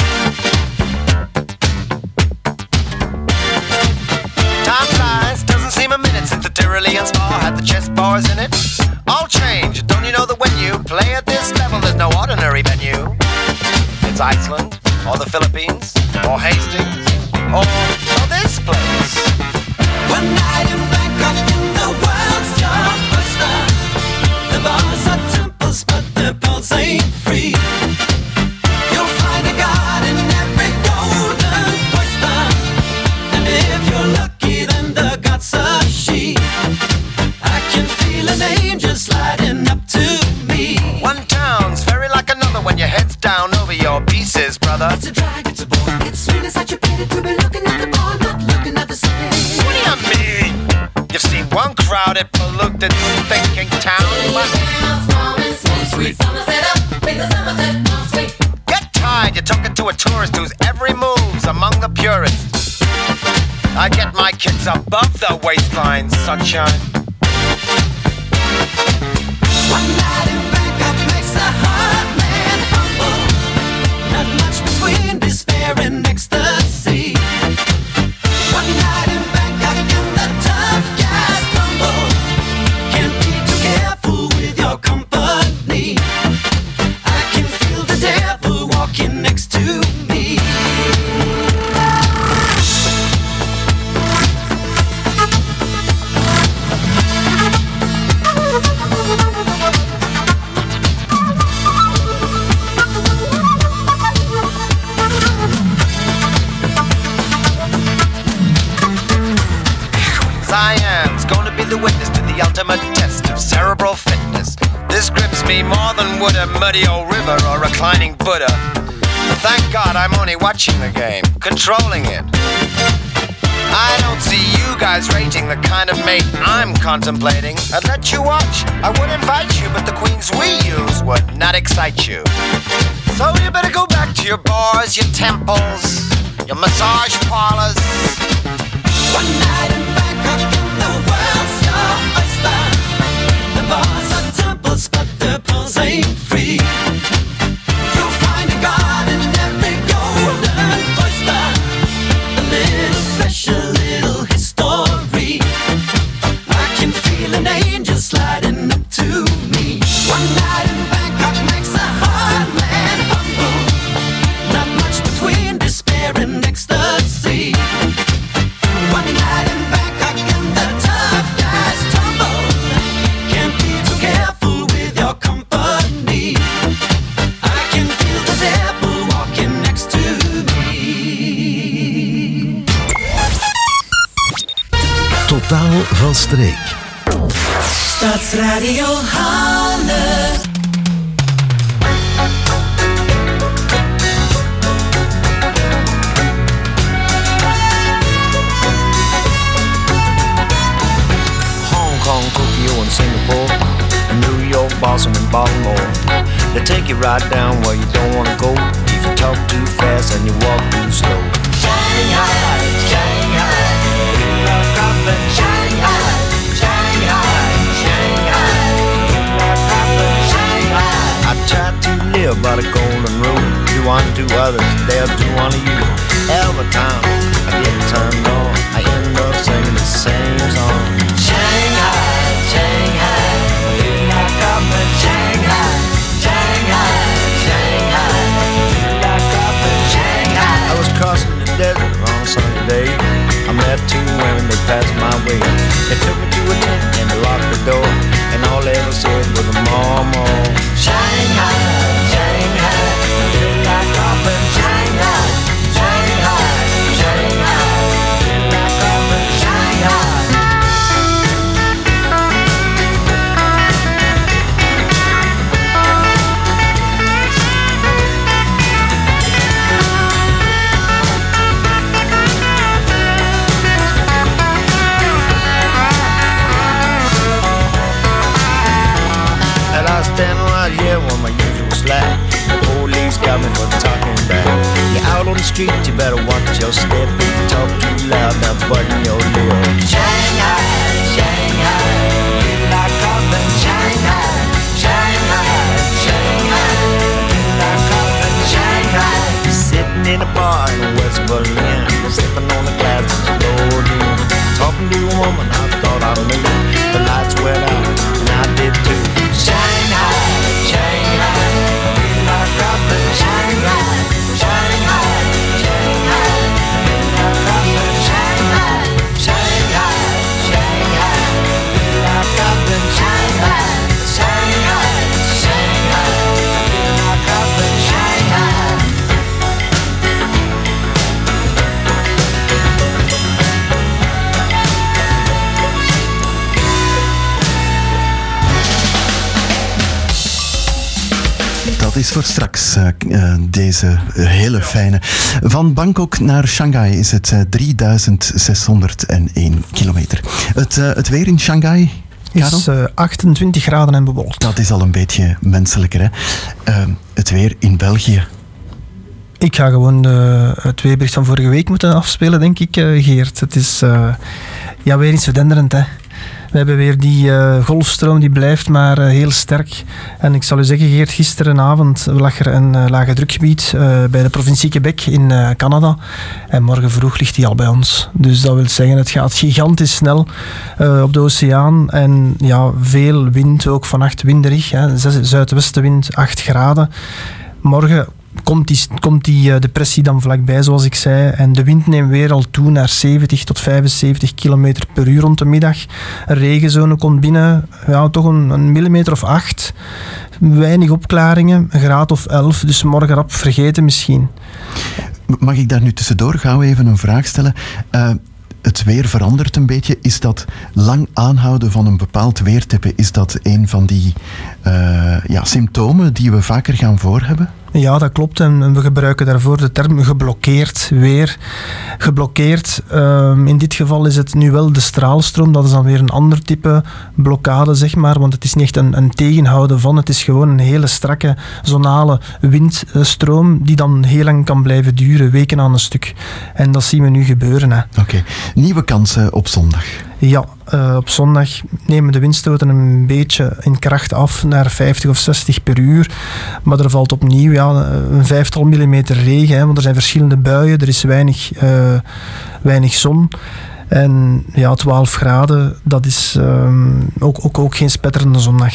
Time flies, doesn't seem a minute since the Tyrolean Spa had the chess bars in it. All change, don't you know that when you play at this level, there's no ordinary venue? It's Iceland, or the Philippines, or Hastings, or, or this place. One night in Bangkok in the world's your oyster. The bars but the pulse ain't free. You'll find a god in every golden oyster. And if you're lucky, then the god's a she. I can feel an angel sliding up to me. One town's very like another when your head's down over your pieces, brother. It's a drag, it's a bore. It's really such a pity to be looking at the bar, not looking at the city. What do you mean? You've seen one crowded, polluted, thinking town. Get tired, you're talking to a tourist whose every move's among the purists. I get my kids above the waistline, sunshine. One night in Bangkok makes man humble. Not much between despair and ecstasy. One night Me more than would a muddy old river or reclining Buddha. Thank God I'm only watching the game, controlling it. I don't see you guys rating the kind of mate I'm contemplating. I'd let you watch, I would invite you, but the queens we use would not excite you. So you better go back to your bars, your temples, your massage parlors. One night I'll. Van streek. Stadsradio Halle. Hong Kong, Tokyo, and Singapore, and New York, Boston, and Baltimore. They take you right down where you don't wanna go. If you talk too fast and you walk too slow. Shanghai, Shanghai, by the golden rule. Do unto others, they'll do unto you. Every time I get turned on, I end up singing the same song. Shanghai, They took me to a tent and locked the door. And all they ever said was a street, you better watch your step. If you talk too loud, now button your lip. Shanghai, Shanghai, we lock up in Shanghai, Shanghai, Shanghai, we lock up in Shanghai. Sitting in a bar in West Berlin, sipping on the glass that's rolled in. Talking to a woman I thought I knew. The lights went Dat is voor straks, eh, eh, deze hele fijne. Van Bangkok naar Shanghai is het eh, 3601 kilometer. Het, eh, het weer in Shanghai, Karel? is eh, 28 graden en bewolkt. Dat is al een beetje menselijker. Hè? Eh, het weer in België. Ik ga gewoon de, het weerbericht van vorige week moeten afspelen, denk ik, eh, Geert. Het is eh, ja, weer iets verdenderend. Hè. We hebben weer die eh, golfstroom, die blijft maar eh, heel sterk. En ik zal u zeggen, Geert, gisterenavond lag er een eh, lage drukgebied bij de provincie Quebec in Canada. En morgen vroeg ligt die al bij ons. Dus dat wil zeggen, het gaat gigantisch snel op de oceaan. En ja, veel wind, ook vannacht winderig. Hè. Zuidwestenwind, 8 graden. Morgen komt die, komt die eh, depressie dan vlakbij, zoals ik zei. En de wind neemt weer al toe naar 70 tot 75 km per uur rond de middag. Een regenzone komt binnen, ja, toch een, een millimeter of 8. Weinig opklaringen, een graad of 11. Dus morgen rap vergeten misschien. Mag ik daar nu tussendoor gauw even een vraag stellen? Eh, het weer verandert een beetje. Is dat lang aanhouden van een bepaald weertype, is dat een van die eh, ja, symptomen die we vaker gaan voorhebben? Ja, dat klopt. En we gebruiken daarvoor de term geblokkeerd weer. Geblokkeerd, ehm, in dit geval is het nu wel de straalstroom. Dat is dan weer een ander type blokkade, zeg maar. Want het is niet echt een, een tegenhouden van. Het is gewoon een hele strakke zonale windstroom die dan heel lang kan blijven duren, weken aan een stuk. En dat zien we nu gebeuren. Hè. Oké. Nieuwe kansen op zondag. Ja, eh, op zondag nemen de windstoten een beetje in kracht af naar 50 of 60 per uur. Maar er valt opnieuw ja, een vijftal millimeter regen, hè, want er zijn verschillende buien, er is weinig, eh, weinig zon. En ja, 12 graden, dat is ehm, ook, ook, ook geen spetterende zondag.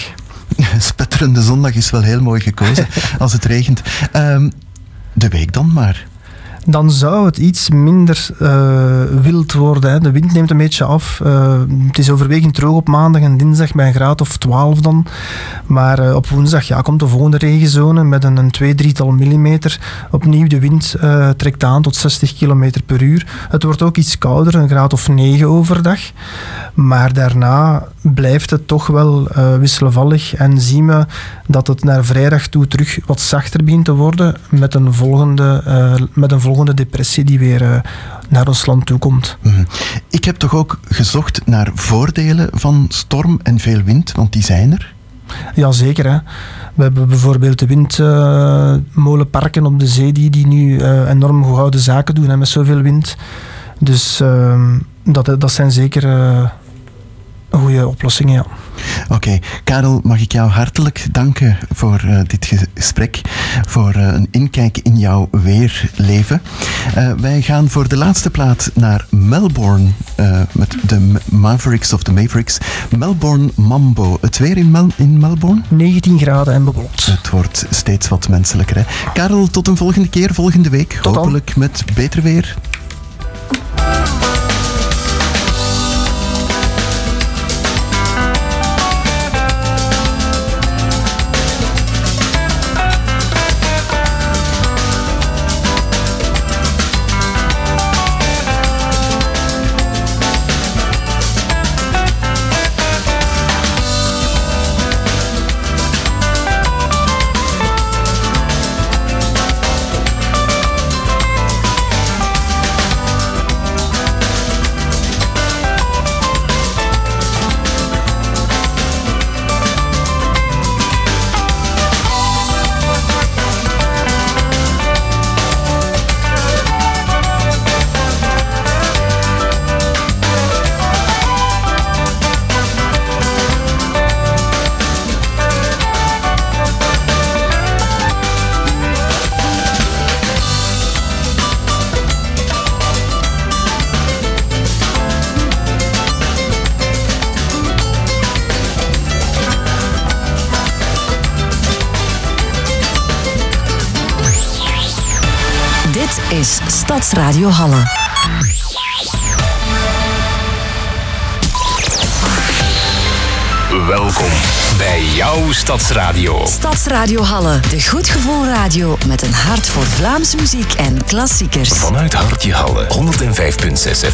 Spetterende zondag is wel heel mooi gekozen als het regent. Ehm, de week dan maar. Dan zou het iets minder eh, wild worden. Hè. De wind neemt een beetje af. Eh, het is overwegend droog op maandag en dinsdag bij een graad of 12 dan. Maar eh, op woensdag ja, komt de volgende regenzone met een, een twee, drietal millimeter. Opnieuw de wind trekt aan tot 60 km per uur. Het wordt ook iets kouder, een graad of 9 overdag. Maar daarna blijft het toch wel eh, wisselvallig en zien we dat het naar vrijdag toe terug wat zachter begint te worden met een volgende, eh, met een volgende depressie die weer eh, naar ons land toe komt. Mhm. Ik heb toch ook gezocht naar voordelen van storm en veel wind, want die zijn er. Jazeker. Hè. We hebben bijvoorbeeld de windmolenparken op de zee die, die nu enorm goede zaken doen hè, met zoveel wind. Dus ehm, dat, dat zijn zeker eh, goede oplossingen. Ja. Oké, Karel, mag ik jou hartelijk danken voor eh, dit gesprek, voor eh, een inkijk in jouw weerleven. Eh, wij gaan voor de laatste plaat naar Melbourne met de Ma- Mavericks of de Mavericks. Melbourne Mambo. Het weer in, Mel- in Melbourne? 19 graden en bewolkt. Het wordt steeds wat menselijker. Hè? Karel, tot een volgende keer, volgende week. Hopelijk met beter weer. Stadsradio Halle. Welkom bij jouw Stadsradio. Stadsradio Halle, de goed gevoel radio met een hart voor Vlaamse muziek en klassiekers. Vanuit Hartje Halle, 105.6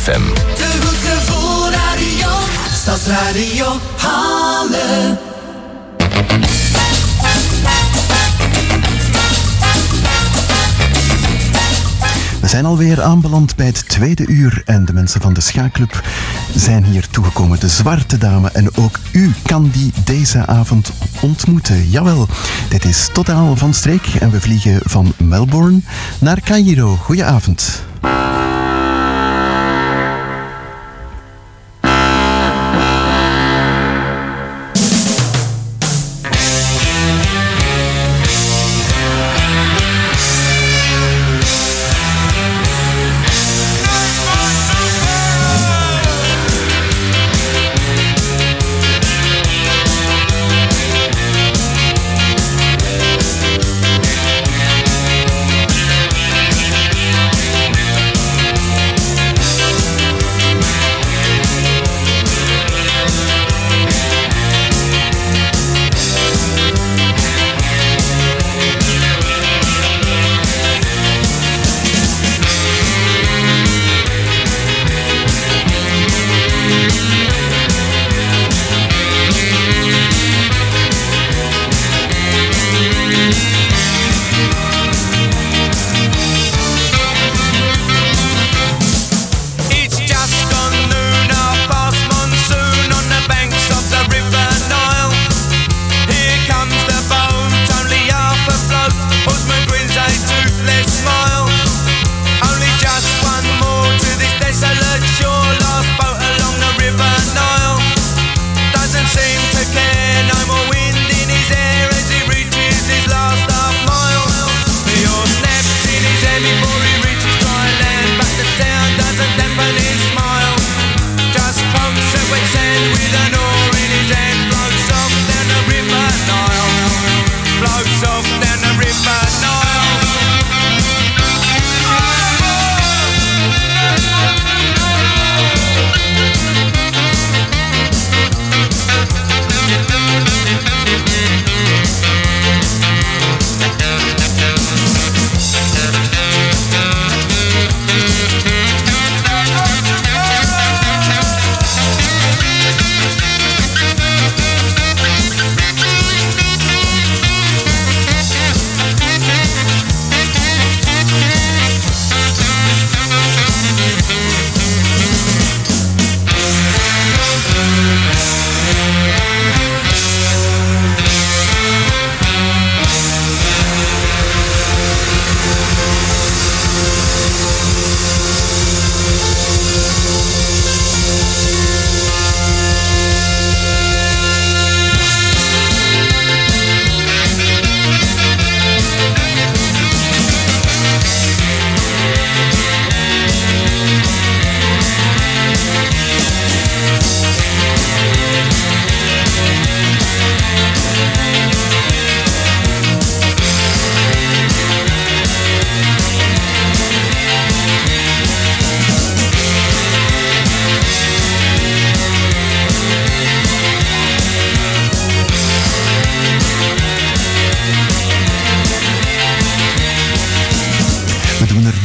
FM. De goed gevoel radio. Stadsradio Halle. Zijn alweer aanbeland bij het tweede uur en de mensen van de Schaakclub zijn hier toegekomen. De Zwarte Dame en ook u kan die deze avond ontmoeten. Jawel, dit is totaal van streek en we vliegen van Melbourne naar Cairo. Goedenavond.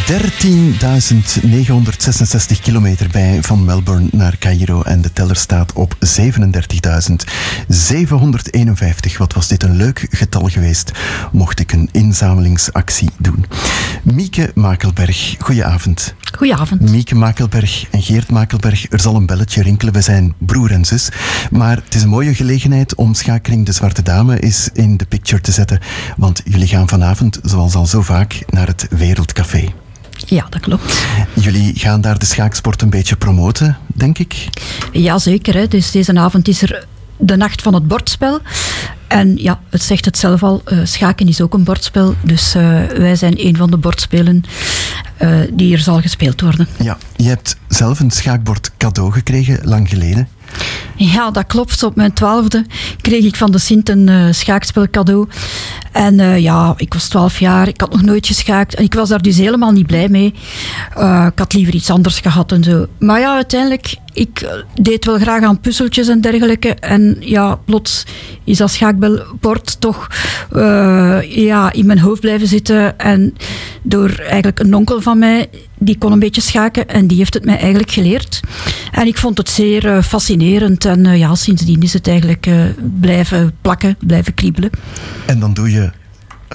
13.966 kilometer bij van Melbourne naar Cairo en de teller staat op 37.751. Wat was dit een leuk getal geweest, mocht ik een inzamelingsactie doen. Mieke Makelberg, goedenavond. Goedenavond. Mieke Makelberg en Geert Makelberg, er zal een belletje rinkelen. We zijn broer en zus. Maar het is een mooie gelegenheid om Schakeling de Zwarte Dame eens in de picture te zetten. Want jullie gaan vanavond, zoals al zo vaak, naar het Wereldcafé. Ja, dat klopt. Jullie gaan daar de schaaksport een beetje promoten, denk ik. Jazeker, hè. dus deze avond is er de nacht van het bordspel. En ja, het zegt het zelf al, eh, schaken is ook een bordspel. Dus eh, wij zijn een van de bordspelen eh, die hier zal gespeeld worden. Ja, je hebt zelf een schaakbord cadeau gekregen, lang geleden. Ja, dat klopt. Op mijn twaalfde kreeg ik van de Sint een eh, schaakspel cadeau. En eh, ja, ik was twaalf jaar, ik had nog nooit geschaakt. En ik was daar dus helemaal niet blij mee. Eh, ik had liever iets anders gehad en zo. Maar ja, uiteindelijk, ik deed wel graag aan puzzeltjes en dergelijke. En ja, plots is dat schaakbord toch ja, in mijn hoofd blijven zitten. En door eigenlijk een onkel van mij, die kon een beetje schaken. En die heeft het mij eigenlijk geleerd. En ik vond het zeer eh, fascinerend. En eh, ja, sindsdien is het eigenlijk eh, blijven plakken, blijven kriebelen. En dan doe je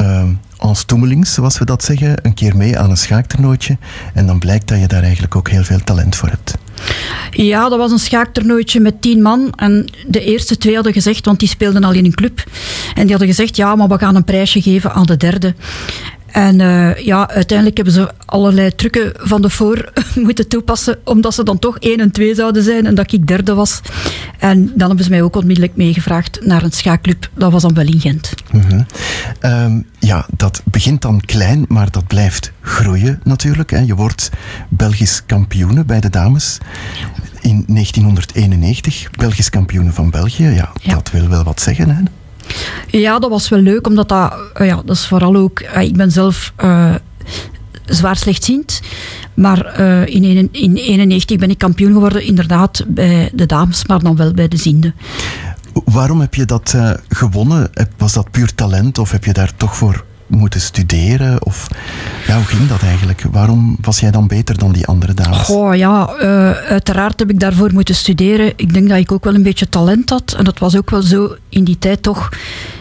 uh, als toemelings, zoals we dat zeggen, een keer mee aan een schaaktoernooitje. En dan blijkt dat je daar eigenlijk ook heel veel talent voor hebt. Ja, dat was een schaaktoernooitje met tien man. En de eerste twee hadden gezegd, want die speelden al in een club. En die hadden gezegd, ja, maar we gaan een prijsje geven aan de derde. En eh, ja, uiteindelijk hebben ze allerlei trucken van de voor moeten toepassen, omdat ze dan toch 1 en 2 zouden zijn en dat ik derde was. En dan hebben ze mij ook onmiddellijk meegevraagd naar een schaakclub. Dat was dan wel in Gent. Mhm. Ehm, ja, dat begint dan klein, maar dat blijft groeien natuurlijk. Hè. Je wordt Belgisch kampioene bij de dames in 1991. Belgisch kampioene van België, ja, dat wil wel wat zeggen. Hè. Ja, dat was wel leuk, omdat dat, eh, ja, dat is vooral ook, eh, ik ben zelf eh, zwaar slechtziend, maar eh, in 1991 ben ik kampioen geworden, inderdaad, bij de dames, maar dan wel bij de ziende. Waarom heb je dat gewonnen? Was dat puur talent of heb je daar toch voor moeten studeren? Of ja, hoe ging dat eigenlijk? Waarom was jij dan beter dan die andere dames? Goh, ja, eh, uiteraard heb ik daarvoor moeten studeren. Ik denk dat ik ook wel een beetje talent had. En dat was ook wel zo in die tijd toch,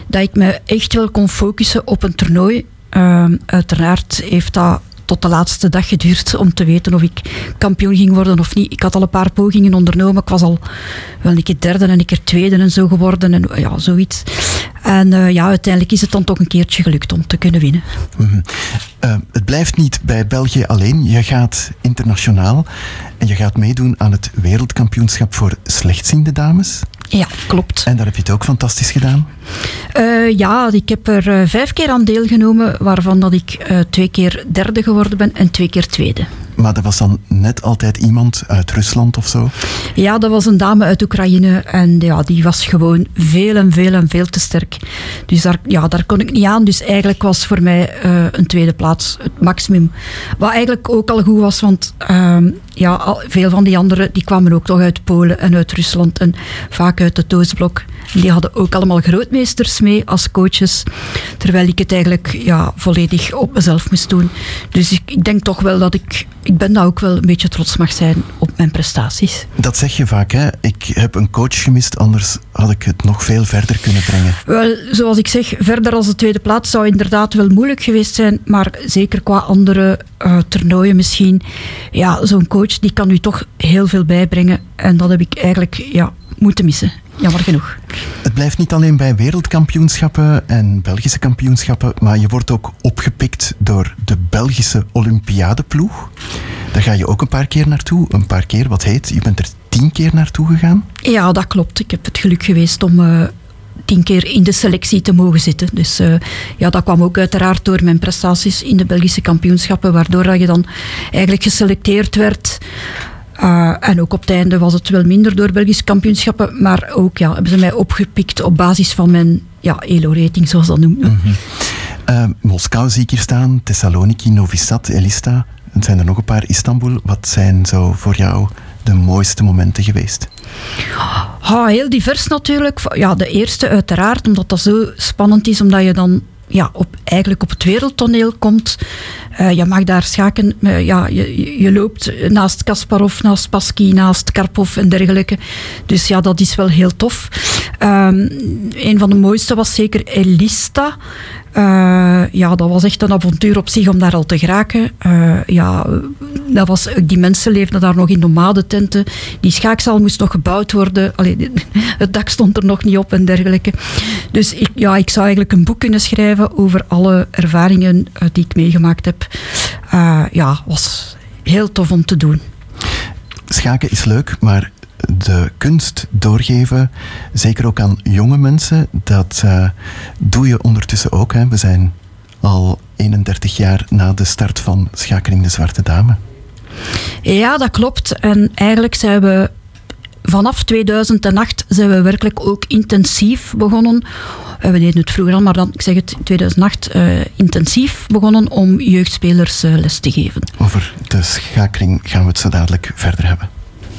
dat ik me echt wel kon focussen op een toernooi. Eh, uiteraard heeft dat tot de laatste dag geduurd om te weten of ik kampioen ging worden of niet. Ik had al een paar pogingen ondernomen. Ik was al wel een keer derde en een keer tweede en zo geworden. En ja, zoiets. En eh, ja, uiteindelijk is het dan toch een keertje gelukt om te kunnen winnen. Mhm. Eh, het blijft niet bij België alleen. Je gaat internationaal en je gaat meedoen aan het wereldkampioenschap voor slechtziende dames. Ja, klopt. En daar heb je het ook fantastisch gedaan. Eh, ja, ik heb er vijf keer aan deelgenomen, waarvan dat ik twee keer derde geworden ben en twee keer tweede. Maar er was dan net altijd iemand uit Rusland of zo. Ja, dat was een dame uit Oekraïne en ja, die was gewoon veel en veel en veel te sterk. Dus daar, ja, daar kon ik niet aan. Dus eigenlijk was voor mij eh, een tweede plaats het maximum. Wat eigenlijk ook al goed was, want ehm, ja, veel van die anderen die kwamen ook toch uit Polen en uit Rusland en vaak uit het Oostblok. En die hadden ook allemaal grootmeesters mee als coaches, terwijl ik het eigenlijk ja, volledig op mezelf moest doen. Dus ik, ik denk toch wel dat ik, ik ben daar ook wel een beetje trots mag zijn op mijn prestaties. Dat zeg je vaak, hè? Ik heb een coach gemist, anders had ik het nog veel verder kunnen brengen. Wel, zoals ik zeg, verder als de tweede plaats zou inderdaad wel moeilijk geweest zijn, maar zeker qua andere eh, toernooien misschien. Ja, zo'n coach die kan u toch heel veel bijbrengen en dat heb ik eigenlijk ja, moeten missen. Jammer genoeg. Het blijft niet alleen bij wereldkampioenschappen en Belgische kampioenschappen, maar je wordt ook opgepikt door de Belgische Olympiadeploeg. Daar ga je ook een paar keer naartoe. Een paar keer, wat heet? Je bent er tien keer naartoe gegaan. Ja, dat klopt. Ik heb het geluk geweest om eh, tien keer in de selectie te mogen zitten. Dus eh, ja, dat kwam ook uiteraard door mijn prestaties in de Belgische kampioenschappen, waardoor dat je dan eigenlijk geselecteerd werd. Uh, en ook op het einde was het wel minder door Belgische kampioenschappen, maar ook ja, hebben ze mij opgepikt op basis van mijn ja, ELO-rating, zoals dat noemt. -hmm. uh, Moskou zie ik hier staan, Thessaloniki, Novi Sad, Elista. Er zijn er nog een paar, Istanbul. Wat zijn zo voor jou de mooiste momenten geweest? Oh, heel divers natuurlijk. Ja, de eerste uiteraard, omdat dat zo spannend is, omdat je dan ja, op, eigenlijk op het wereldtoneel komt. Eh, je mag daar schaken. eh, ja, je, je- loopt naast Kasparov, naast Pasky, naast Karpov en dergelijke. Dus ja, dat is wel heel tof. Ehm, een van de mooiste was zeker Elista. Eh, ja, dat was echt een avontuur op zich om daar al te geraken. Eh, ja, dat was, die mensen leefden daar nog in nomadententen. Die schaakzaal moest nog gebouwd worden. Allee, het dak stond er nog niet op en dergelijke. Dus ik, ja, ik zou eigenlijk een boek kunnen schrijven over alle ervaringen eh, die ik meegemaakt heb. Eh, ja, was heel tof om te doen. Schaken is leuk, maar de kunst doorgeven, zeker ook aan jonge mensen, dat eh, doe je ondertussen ook. Hè. We zijn al 31 jaar na de start van Schakering de Zwarte Dame. Ja, dat klopt. En eigenlijk zijn we vanaf 2008 zijn we werkelijk ook intensief begonnen. Eh, We deden het vroeger al, maar dan, ik zeg het, in 2008 eh, intensief begonnen om jeugdspelers les te geven. Over de schakering gaan we het zo dadelijk verder hebben.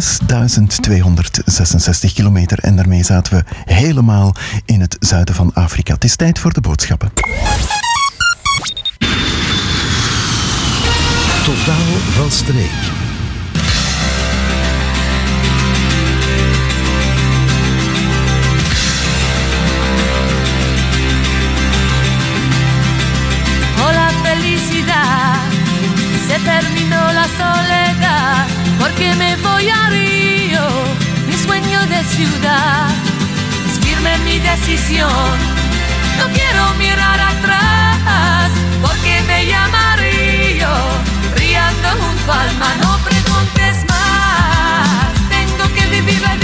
6266 kilometer en daarmee zaten we helemaal in het zuiden van Afrika. Het is tijd voor de boodschappen. Totaal van streek. Ciudad. Es firme mi decisión, no quiero mirar atrás, porque me llama Río, riendo junto al mar. No preguntes más, tengo que vivir la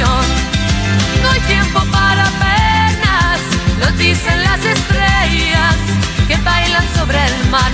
No hay tiempo para penas, lo dicen las estrellas que bailan sobre el mar.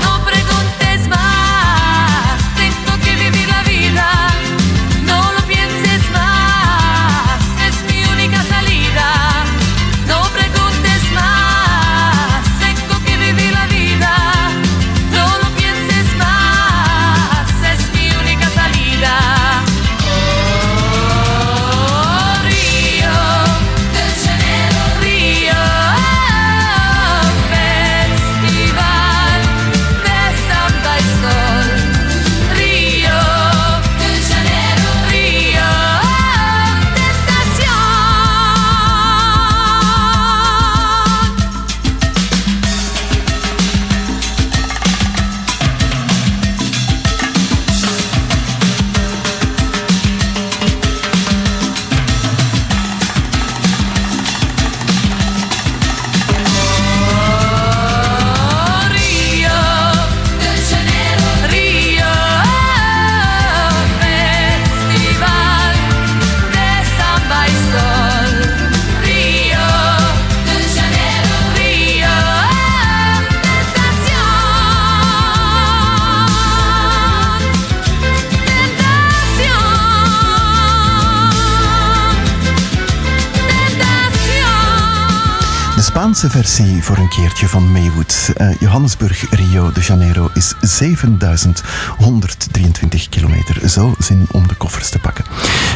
Spaanse versie voor een keertje van Maywood. Eh, Johannesburg, Rio de Janeiro is 7123 kilometer. Zo zin om de koffers te pakken.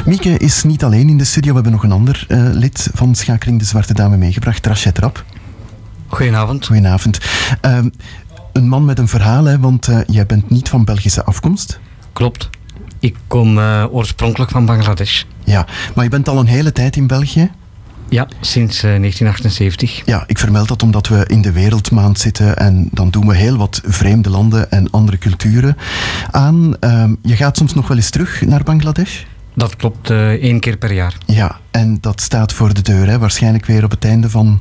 Mieke is niet alleen in de studio. We hebben nog een ander eh, lid van Schakeling de Zwarte Dame meegebracht. Rachet Rap. Goedenavond. Goedenavond. Ehm, een man met een verhaal, hè, want eh, jij bent niet van Belgische afkomst. Klopt. Ik kom oorspronkelijk van Bangladesh. Ja, maar je bent al een hele tijd in België. Ja, sinds eh, 1978. Ja, ik vermeld dat omdat we in de Wereldmaand zitten en dan doen we heel wat vreemde landen en andere culturen aan. Ehm, je gaat soms nog wel eens terug naar Bangladesh? Dat klopt, eh, één keer per jaar. Ja, en dat staat voor de deur, hè? waarschijnlijk weer op het einde van,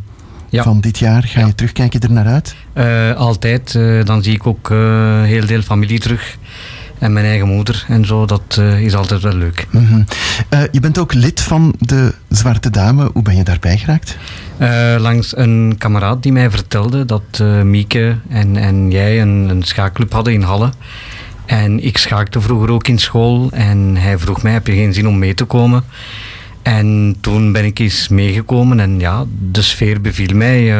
van dit jaar. Ga je terugkijken er naar uit? Eh, altijd. eh, dan zie ik ook eh, heel veel familie terug. En mijn eigen moeder en zo. Dat eh, is altijd wel leuk. Mhm. Eh, je bent ook lid van de Zwarte Dame. Hoe ben je daarbij geraakt? Eh, langs een kameraad die mij vertelde dat Mieke en, en jij een, een schaakclub hadden in Halle. En ik schaakte vroeger ook in school. En hij vroeg mij, heb je geen zin om mee te komen? En toen ben ik eens meegekomen en ja, de sfeer beviel mij.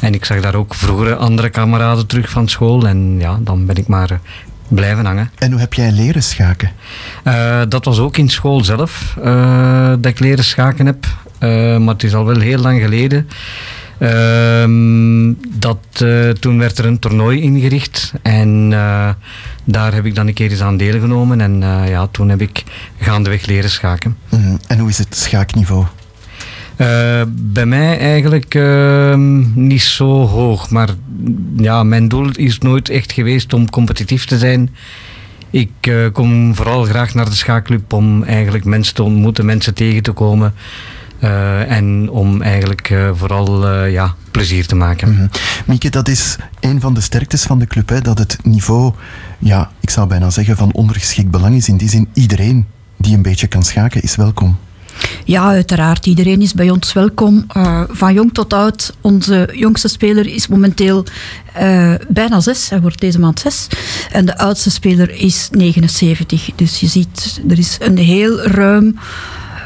en ik zag daar ook vroeger andere kameraden terug van school. En ja, dan ben ik maar blijven hangen. En hoe heb jij leren schaken? Eh, dat was ook in school zelf eh, dat ik leren schaken heb. Eh, maar het is al wel heel lang geleden. Ehm, dat, toen werd er een toernooi ingericht en daar heb ik dan een keer eens aan deelgenomen. En ja, toen heb ik gaandeweg leren schaken. Mhm. En hoe is het schaakniveau? Eh, bij mij eigenlijk ehm, niet zo hoog, maar ja, mijn doel is nooit echt geweest om competitief te zijn. Ik eh, kom vooral graag naar de schaakclub om eigenlijk mensen te ontmoeten, mensen tegen te komen. Eh, en om eigenlijk vooral ja, plezier te maken. Mhm. Mieke, dat is een van de sterktes van de club, hè, dat het niveau, ja, ik zou bijna zeggen, van ondergeschikt belang is. In die zin, iedereen die een beetje kan schaken, is welkom. Ja, uiteraard. Iedereen is bij ons welkom. Eh, van jong tot oud. Onze jongste speler is momenteel eh, bijna zes. Hij wordt deze maand zes. En de oudste speler is 79. Dus je ziet, er is een heel ruim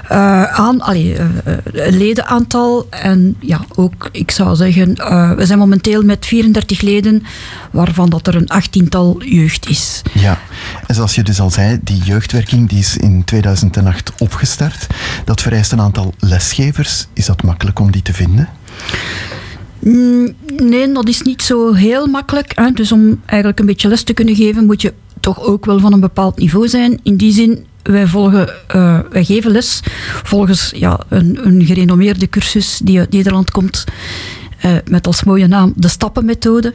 eh, aan, allee, eh, eh, ledenaantal. En ja, ook, ik zou zeggen, we zijn momenteel met 34 leden, waarvan dat er een achttiental jeugd is. Ja, en zoals je dus al zei, die jeugdwerking die is in 2008 opgestart. Dat vereist een aantal lesgevers. Is dat makkelijk om die te vinden? Mm, Nee, dat is niet zo heel makkelijk. Hè. Dus om eigenlijk een beetje les te kunnen geven, moet je toch ook wel van een bepaald niveau zijn. In die zin, wij, volgen, eh, wij geven les volgens ja, een, een gerenommeerde cursus die uit Nederland komt. eh, met als mooie naam de stappenmethode.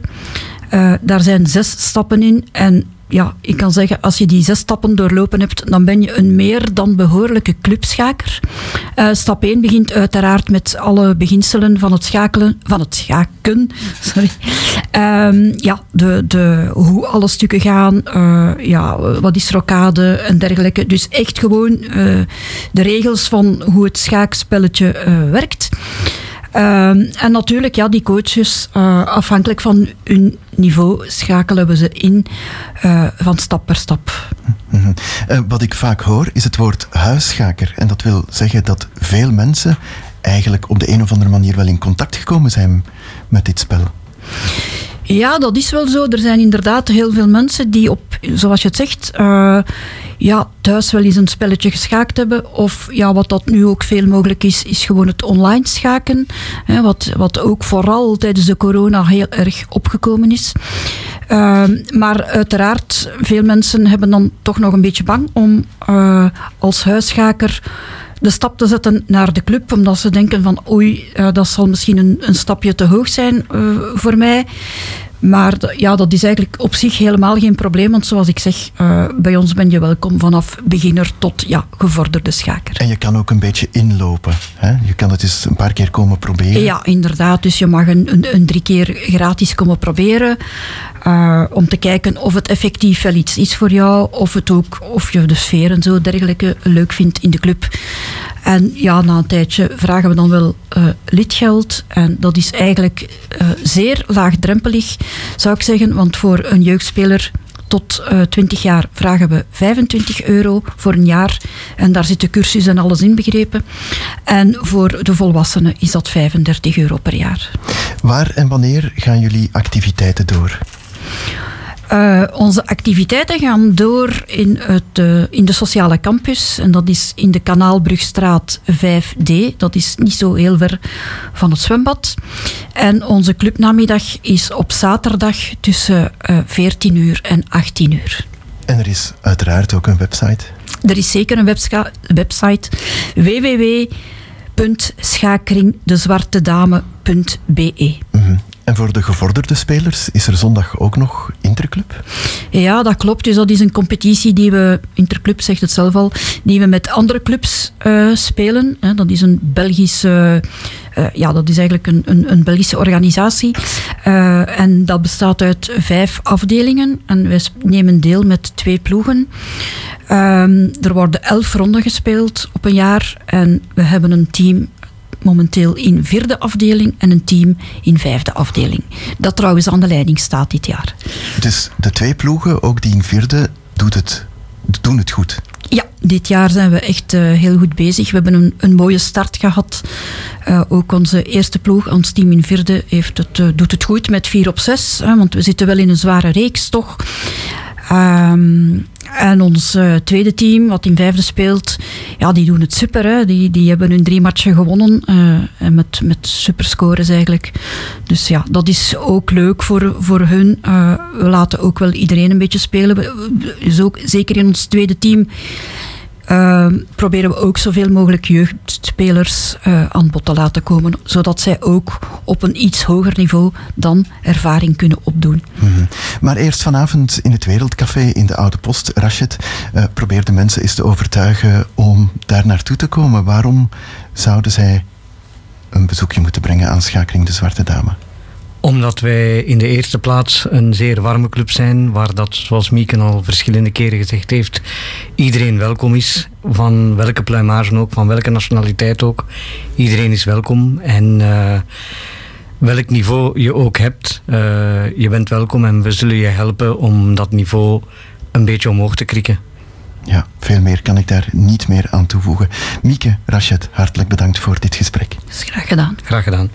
Eh, daar zijn zes stappen in. En ja, ik kan zeggen, als je die zes stappen doorlopen hebt, dan ben je een meer dan behoorlijke clubschaker. Eh, stap 1 begint uiteraard met alle beginselen van het schakelen, van het schaken. Sorry. Ehm, ja, de, de, hoe alle stukken gaan, eh, ja, wat is rocade en dergelijke. Dus echt gewoon eh, de regels van hoe het schaakspelletje werkt. Ehm, en natuurlijk, ja, die coaches, eh, afhankelijk van hun niveau, schakelen we ze in eh, van stap per stap. Mhm. Eh, wat ik vaak hoor is het woord huisschaker. En dat wil zeggen dat veel mensen eigenlijk op de een of andere manier wel in contact gekomen zijn met dit spel. Ja, dat is wel zo. Er zijn inderdaad heel veel mensen die op, zoals je het zegt, eh, ja, thuis wel eens een spelletje geschaakt hebben. Of ja, wat dat nu ook veel mogelijk is, is gewoon het online schaken. Hè, wat, wat ook vooral tijdens de corona heel erg opgekomen is. Ehm, maar uiteraard, veel mensen hebben dan toch nog een beetje bang om eh, als huisschaker de stap te zetten naar de club, omdat ze denken van oei, eh, dat zal misschien een, een stapje te hoog zijn voor mij. Maar ja, dat is eigenlijk op zich helemaal geen probleem, want zoals ik zeg, eh, bij ons ben je welkom vanaf beginner tot ja, gevorderde schaker. En je kan ook een beetje inlopen. Hè? Je kan het eens een paar keer komen proberen. Ja, inderdaad. Dus je mag een, een, een drie keer gratis komen proberen. Eh, om te kijken of het effectief wel iets is voor jou. Of, het ook, of je de sfeer en zo dergelijke leuk vindt in de club. En ja, na een tijdje vragen we dan wel eh, lidgeld. En dat is eigenlijk eh, zeer laagdrempelig, zou ik zeggen. Want voor een jeugdspeler tot eh 20 jaar vragen we 25 euro voor een jaar. En daar zit de cursus en alles inbegrepen. En voor de volwassenen is dat 35 euro per jaar. Waar en wanneer gaan jullie activiteiten door? Eh, onze activiteiten gaan door in, het, eh, in de sociale campus. En dat is in de Kanaalbrugstraat 5D. Dat is niet zo heel ver van het zwembad. En onze clubnamiddag is op zaterdag tussen eh 14 uur en 18 uur. En er is uiteraard ook een website. Er is zeker een website www.schakeringdezwartedame.be. Mhm. En voor de gevorderde spelers is er zondag ook nog Interclub? Ja, dat klopt. Dus dat is een competitie die we, Interclub zegt het zelf al, die we met andere clubs eh, spelen. Dat is een Belgische, eh, ja, dat is eigenlijk een, een, een Belgische organisatie. Eh, en dat bestaat uit vijf afdelingen. En wij nemen deel met twee ploegen. Ehm, er worden elf ronden gespeeld op een jaar. En we hebben een team momenteel in vierde afdeling en een team in vijfde afdeling. Dat trouwens aan de leiding staat dit jaar. Dus de twee ploegen, ook die in vierde, doet het, doen het goed. Ja, dit jaar zijn we echt eh, heel goed bezig. We hebben een, een mooie start gehad. Eh, ook onze eerste ploeg, ons team in vierde, heeft het, eh, doet het goed met 4 op 6. want we zitten wel in een zware reeks, toch? Ehm, en ons eh, tweede team, wat in vijfde speelt, ja, die doen het super. Die, die hebben hun drie matchen gewonnen. en met, met superscores eigenlijk. Dus ja, dat is ook leuk voor, voor hun. Eh, we laten ook wel iedereen een beetje spelen. Is ook, zeker in ons tweede team ehm, proberen we ook zoveel mogelijk jeugdspelers eh, aan bod te laten komen, zodat zij ook op een iets hoger niveau dan ervaring kunnen opdoen. Mhm. Maar eerst vanavond in het Wereldcafé in de Oude Post, Rashid, eh, probeer de mensen eens te overtuigen om daar naartoe te komen. Waarom zouden zij een bezoekje moeten brengen aan Schakeling de Zwarte Dame? Omdat wij in de eerste plaats een zeer warme club zijn, waar dat, zoals Mieke al verschillende keren gezegd heeft, iedereen welkom is. Van welke pluimage ook, van welke nationaliteit ook. Iedereen is welkom. En eh, welk niveau je ook hebt, eh, je bent welkom en we zullen je helpen om dat niveau een beetje omhoog te krikken. Ja, veel meer kan ik daar niet meer aan toevoegen. Mieke, Rashid, hartelijk bedankt voor dit gesprek. is graag gedaan. Graag gedaan.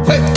Havana,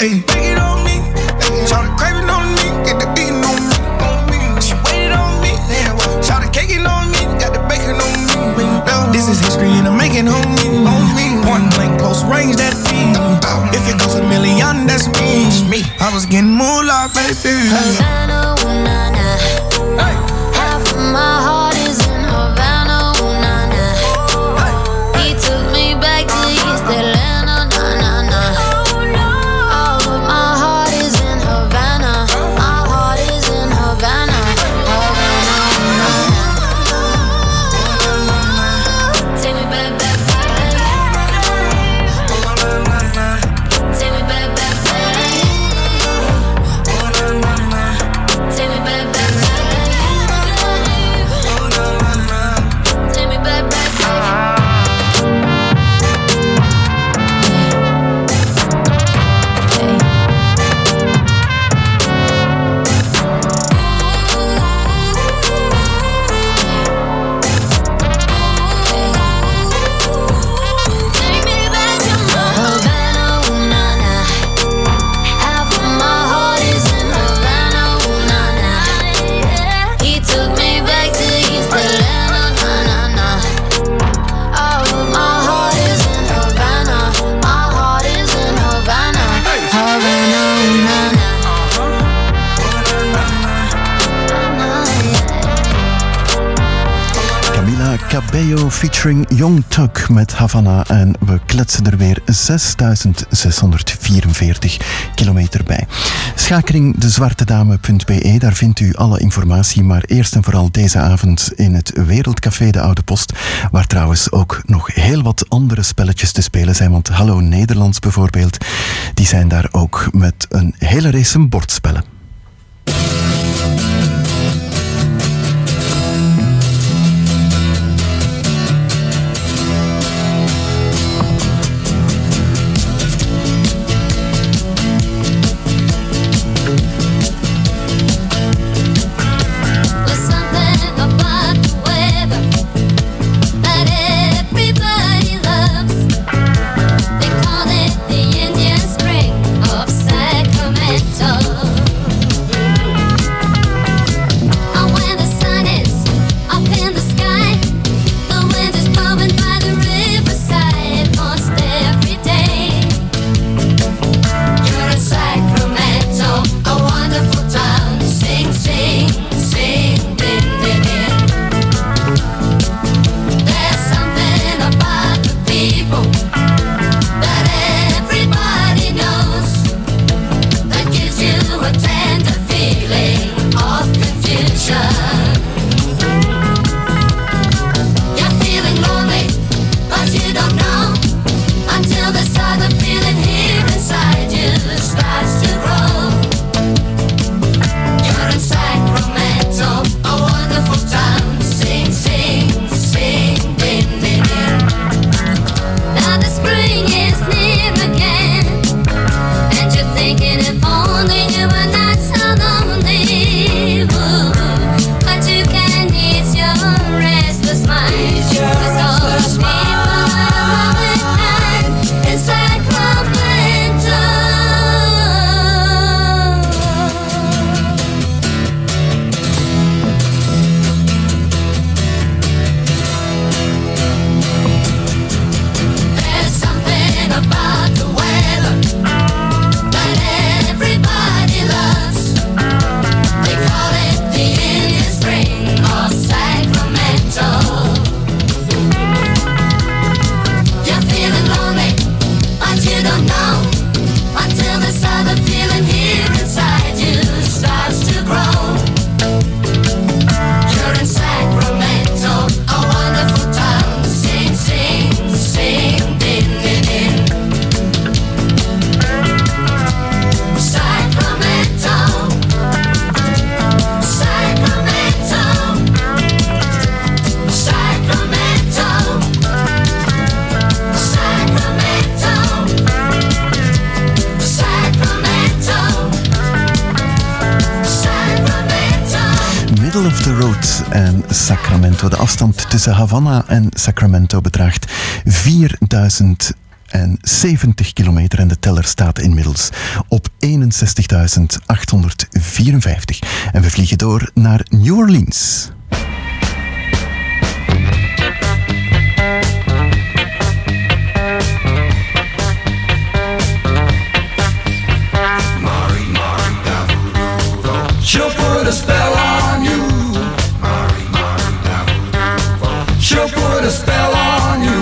ayy. It on me. Ayy. Shout craving on me. Get the beating on me. On me. She waited on me. Yeah. Shout the caking on me. Got the bacon on me. This is history and I'm making on me. On me. Point blank, close range, that feed. If it goes a million, that's me. me. I was getting moolah, baby. Featuring Young Tuck met Havana en we kletsen er weer 6644 kilometer bij. Schakeling dezwartedame.be, daar vindt u alle informatie, maar eerst en vooral deze avond in het Wereldcafé de Oude Post, waar trouwens ook nog heel wat andere spelletjes te spelen zijn, want Hallo Nederlands bijvoorbeeld, die zijn daar ook met een hele race bordspellen. Road en Sacramento. De afstand tussen Havana en Sacramento bedraagt 4070 kilometer en de teller staat inmiddels op 61.854. En we vliegen door naar New Orleans. She'll put a spell spell on you.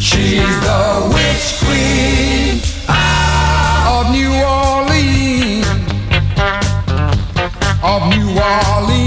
She's the witch queen of New Orleans. Of New Orleans.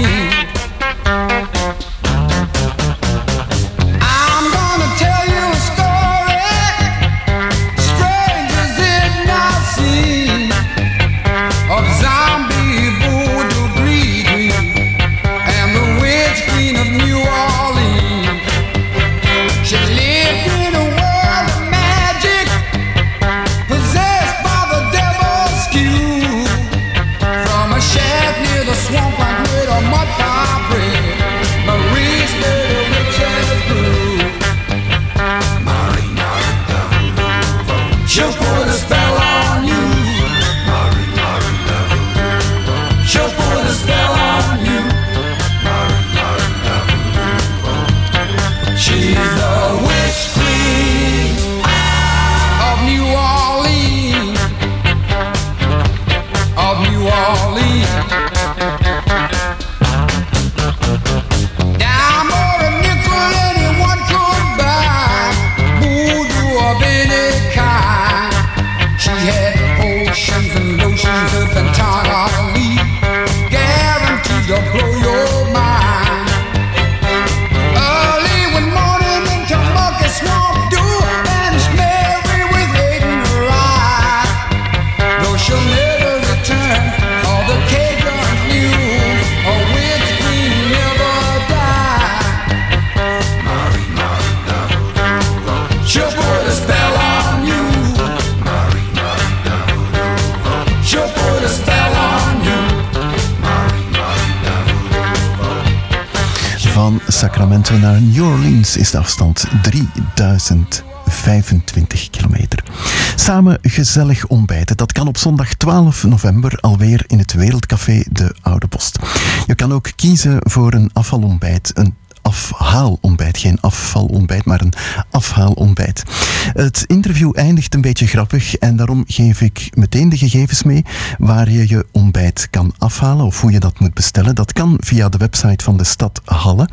Sacramento naar New Orleans is de afstand 3025 kilometer. Samen gezellig ontbijten. Dat kan op zondag 12 november alweer in het Wereldcafé De Oude Post. Je kan ook kiezen voor een afvalontbijt, een afhaalontbijt. Geen afvalontbijt, maar een afhaalontbijt. Het interview eindigt een beetje grappig en daarom geef ik meteen de gegevens mee waar je je ontbijt kan afhalen of hoe je dat moet bestellen. Dat kan via de website van de stad Halle.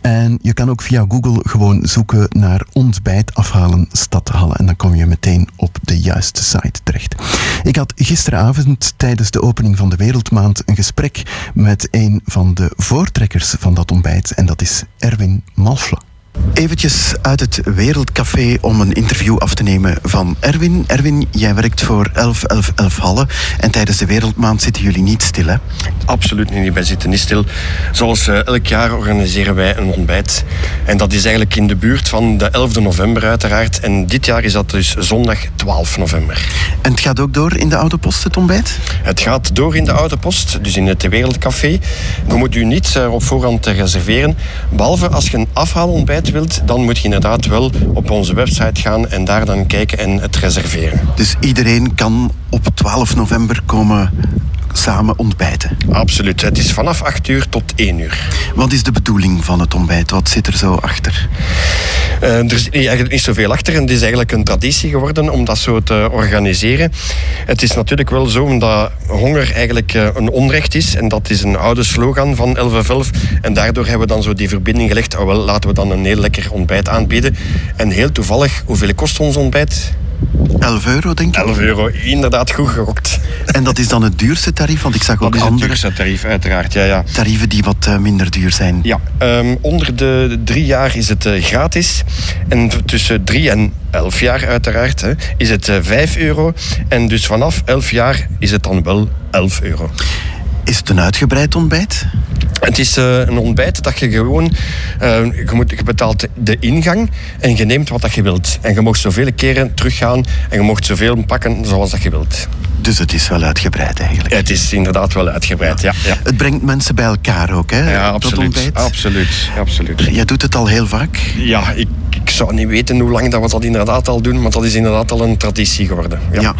En je kan ook via Google gewoon zoeken naar ontbijt afhalen stad Halle en dan kom je meteen op de juiste site terecht. Ik had gisteravond tijdens de opening van de Wereldmaand een gesprek met een van de voortrekkers van dat ontbijt en dat is Erwin Malfla. Eventjes uit het Wereldcafé om een interview af te nemen van Erwin. Erwin, jij werkt voor 1111 Halle en tijdens de Wereldmaand zitten jullie niet stil, hè? Absoluut niet, wij zitten niet stil. Zoals eh, elk jaar organiseren wij een ontbijt. En dat is eigenlijk in de buurt van de 11e november uiteraard. En dit jaar is dat dus zondag 12 november. En het gaat ook door in de Oude Post, het ontbijt? Het gaat door in de Oude Post, dus in het Wereldcafé. Je moet u niet eh, op voorhand reserveren. Behalve als je een afhaalontbijt wilt, dan moet je inderdaad wel op onze website gaan en daar dan kijken en het reserveren. Dus iedereen kan op 12 november komen samen ontbijten? Absoluut. Het is vanaf 8 uur tot 1 uur. Wat is de bedoeling van het ontbijt? Wat zit er zo achter? Eh, er is eigenlijk niet zoveel achter en het is eigenlijk een traditie geworden om dat zo te organiseren. Het is natuurlijk wel zo omdat honger eigenlijk eh, een onrecht is en dat is een oude slogan van 1111 en daardoor hebben we dan zo die verbinding gelegd, oh wel, laten we dan een heel lekker ontbijt aanbieden. En heel toevallig, hoeveel kost ons ontbijt? 11 euro, denk ik. 11 euro, inderdaad goed gerokt. En dat is dan het duurste tarief? Want ik zag ook Dat is het andere duurste tarief, uiteraard. Ja, ja. tarieven die wat eh, minder duur zijn. Ja, ehm, onder de drie jaar is het eh, gratis. En tussen drie en elf jaar uiteraard hè, is het eh, 5 euro. En dus vanaf 11 jaar is het dan wel 11 euro. Is het een uitgebreid ontbijt? Het is eh, een ontbijt dat je gewoon... eh, je, moet, je betaalt de ingang en je neemt wat dat je wilt. En je mag zoveel keren teruggaan en je mag zoveel pakken zoals dat je wilt. Dus het is wel uitgebreid eigenlijk. Het is inderdaad wel uitgebreid, ja. ja. Het brengt mensen bij elkaar ook, hè? Ja, absoluut. ontbijt. Absoluut, absoluut. Jij doet het al heel vaak. Ja, ik, ik zou niet weten hoe lang dat we dat inderdaad al doen, maar dat is inderdaad al een traditie geworden. Ja. Ja.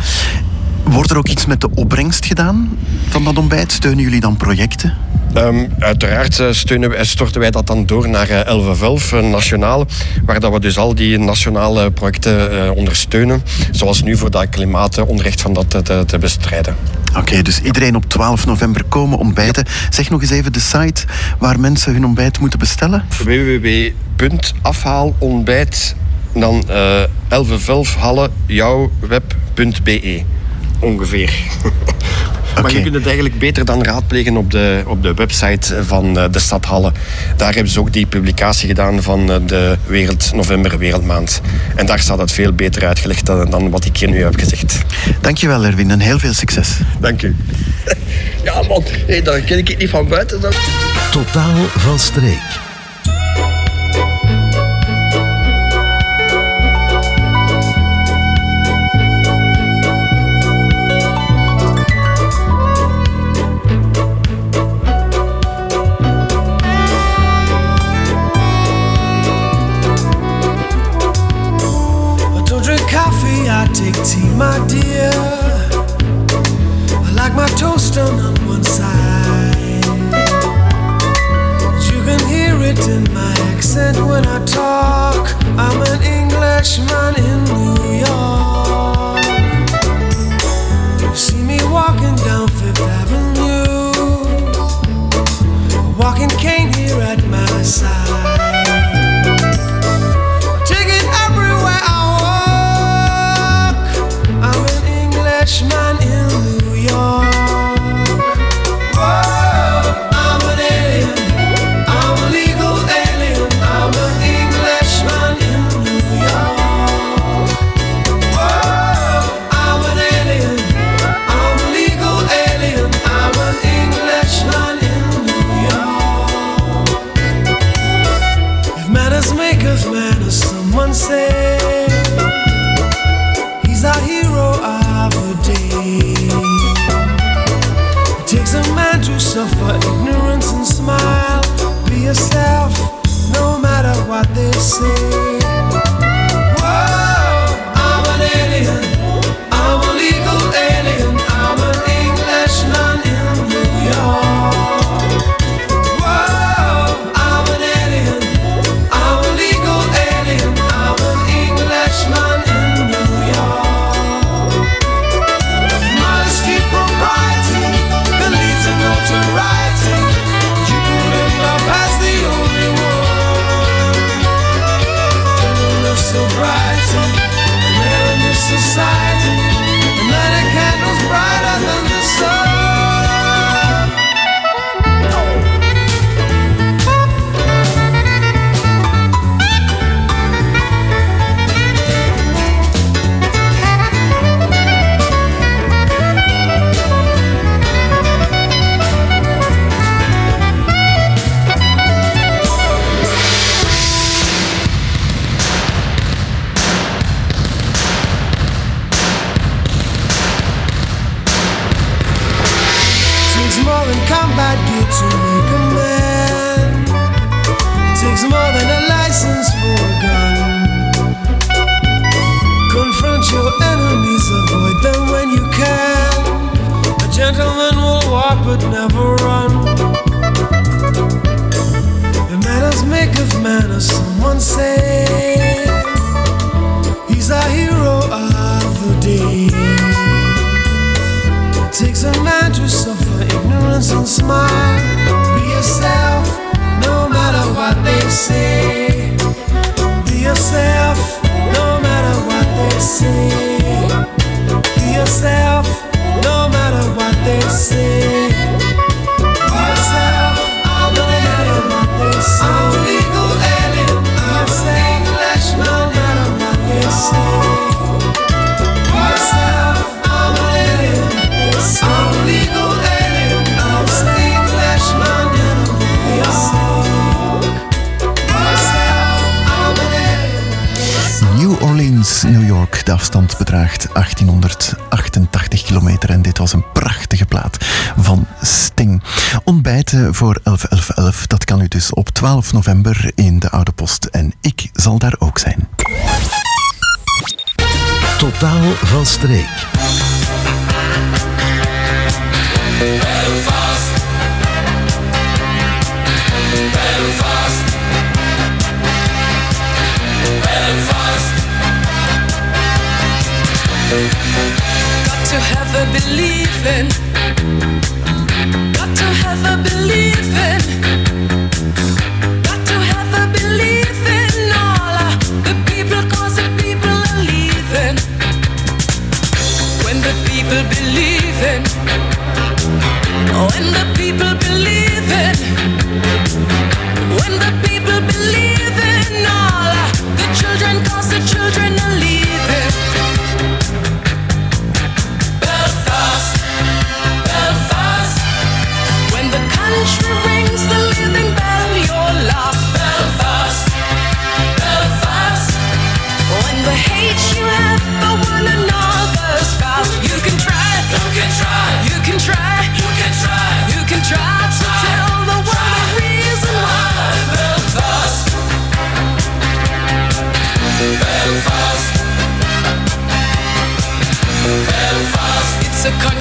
Wordt er ook iets met de opbrengst gedaan van dat ontbijt? Steunen jullie dan projecten? Ehm, uiteraard eh, steunen, wij- storten wij dat dan door naar eh, 1111 eh, nationaal, waar dat we dus al die nationale projecten eh, ondersteunen, zoals nu voor dat klimaatonrecht van dat te, te, bestrijden. Oké, dus iedereen op 12 november komen ontbijten. Zeg nog eens even de site waar mensen hun ontbijt moeten bestellen. www.afhaalontbijt dan eh 1111 halle jouwweb.be ongeveer. Maar je kunt het eigenlijk beter dan raadplegen op de, op de website van eh, de stad Halle. Daar hebben ze ook die publicatie gedaan van eh, de Wereld, November Wereldmaand. En daar staat het veel beter uitgelegd dan, dan wat ik hier nu heb gezegd. Dankjewel Erwin en heel veel succes. Dank u. Ja man, hey, daar ken ik het niet van buiten. Dan. Totaal van streek. Tea, my dear. I like my toast on afstand bedraagt 1888 kilometer. En dit was een prachtige plaat van Sting. Ontbijten voor 11.11.11, dat kan u dus op 12 november in de Oude Post. En ik zal daar ook zijn. Totaal van streek. Belfast. Got to have a believing. Got to have a. Got to have a. All the people, cause the people are leaving. When the people believe in. When the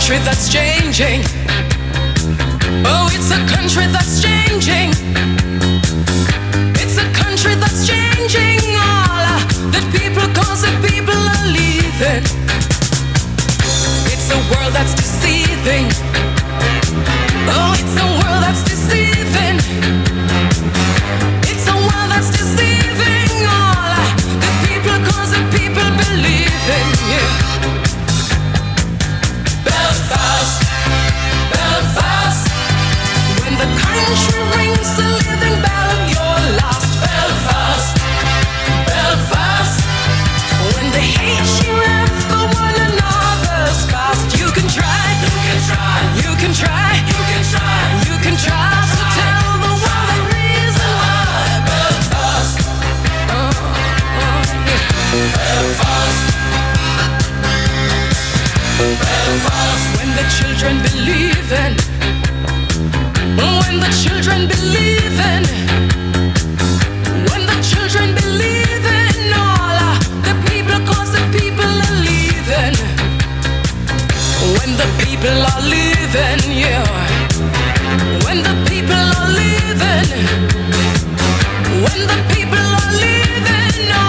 country that's changing. Oh, it's a country that's changing. It's a country that's changing. All of the people, cause the people are leaving. It's a world that's deceiving. Children believe in, when the children believe in, when the children believe in all the people, cause the people are leaving. When the people are leaving, yeah. When the people are leaving, when the people are leaving, all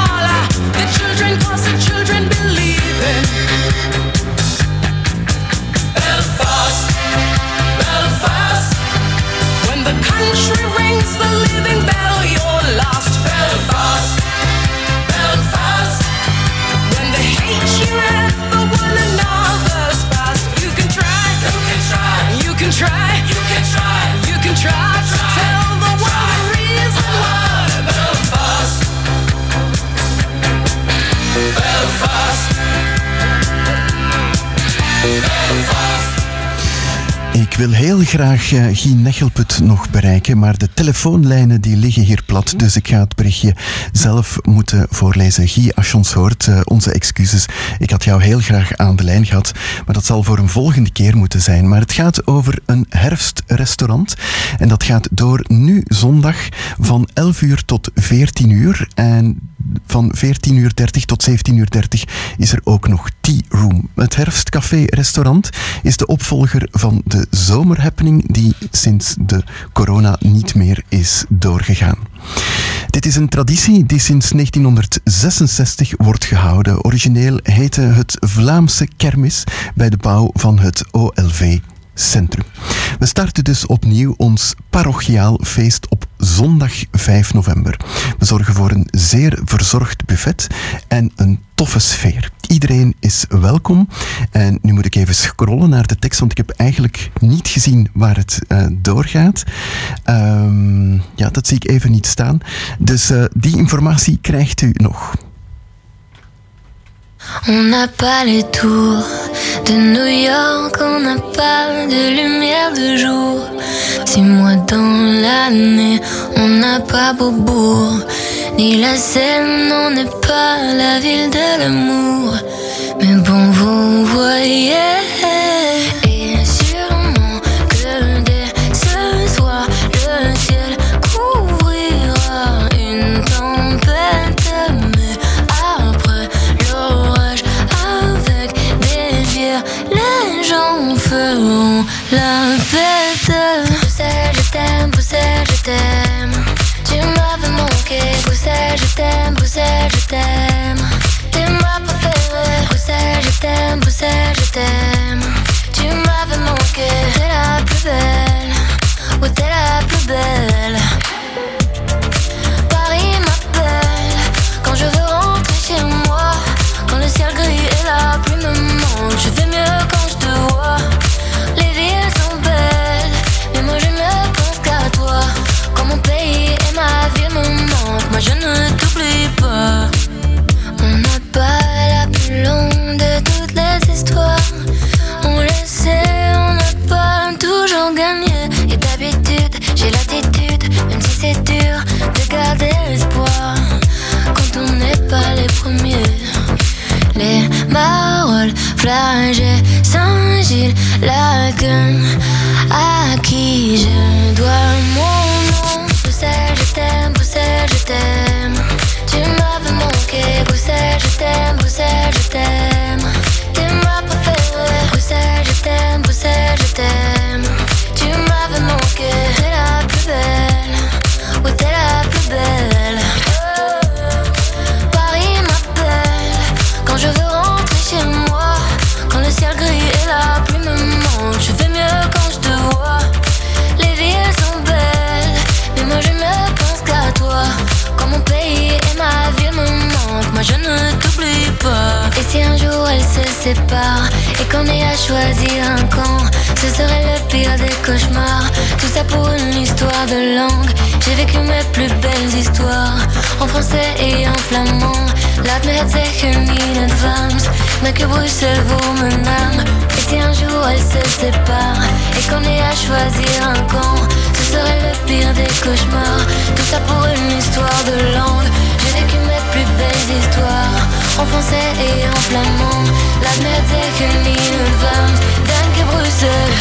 wil heel graag eh, Guy Nechelput nog bereiken, maar de telefoonlijnen die liggen hier plat, dus ik ga het berichtje zelf moeten voorlezen. Guy, als je ons hoort, eh, onze excuses. Ik had jou heel graag aan de lijn gehad, maar dat zal voor een volgende keer moeten zijn. Maar het gaat over een herfstrestaurant en dat gaat door nu zondag van 11 uur tot 14 uur en van 14.30 uur tot 17.30 uur is er ook nog Tea Room. Het Herfstcafé Restaurant is de opvolger van de zomerhappening die sinds de corona niet meer is doorgegaan. Dit is een traditie die sinds 1966 wordt gehouden. Origineel heette het Vlaamse Kermis bij de bouw van het OLV Centrum. We starten dus opnieuw ons parochiaal feest op zondag 5 november. We zorgen voor een zeer verzorgd buffet en een toffe sfeer. Iedereen is welkom. En nu moet ik even scrollen naar de tekst, want ik heb eigenlijk niet gezien waar het eh, doorgaat. Ehm, ja, dat zie ik even niet staan. Dus eh, die informatie krijgt u nog. On n'a pas les tours de New York, on n'a pas de lumière de jour. Six mois dans l'année, on n'a pas Beaubourg. Ni la Seine, on n'est pas la ville de l'amour. Mais bon, vous voyez. T'aime. T'es ma préférée, Bruxelles, je t'aime, Bruxelles, je t'aime. Tu m'avais manqué, t'es la plus belle, oh t'es la plus belle. On le sait, on n'a pas toujours gagné. Et d'habitude, j'ai l'attitude, même si c'est dur, de garder l'espoir. Quand on n'est pas les premiers. Les paroles, flagey, Saint-Gilles, la gueule, à qui je dois mon nom? Bruxelles, je t'aime, Bruxelles, je t'aime. Tu m'avais manqué, Bruxelles, je t'aime, Bruxelles, je t'aime. T'aime, Bruxelles, je t'aime. Tu m'avais manqué, t'es la plus belle, oui t'es la plus belle. Paris m'appelle quand je veux rentrer chez moi. Quand le ciel gris et la pluie me manquent, je fais mieux quand je te vois. Les villes sont belles, mais moi je ne pense qu'à toi. Quand mon pays et ma ville me manquent, moi je ne t'oublie pas. Et si un jour elles se et qu'on ait à choisir un camp, ce serait le pire des cauchemars. Tout ça pour une histoire de langue. J'ai vécu mes plus belles histoires en français et en flamand. Laat me het zeggen in advance, mais que Bruxelles vaut mon âme. Et si un jour elles se séparent et qu'on ait à choisir un camp, ce serait le pire des cauchemars. Tout ça pour une histoire de langue. J'ai vécu mes plus belles histoires en français et en flamand. In advance, dank je Bruxelles.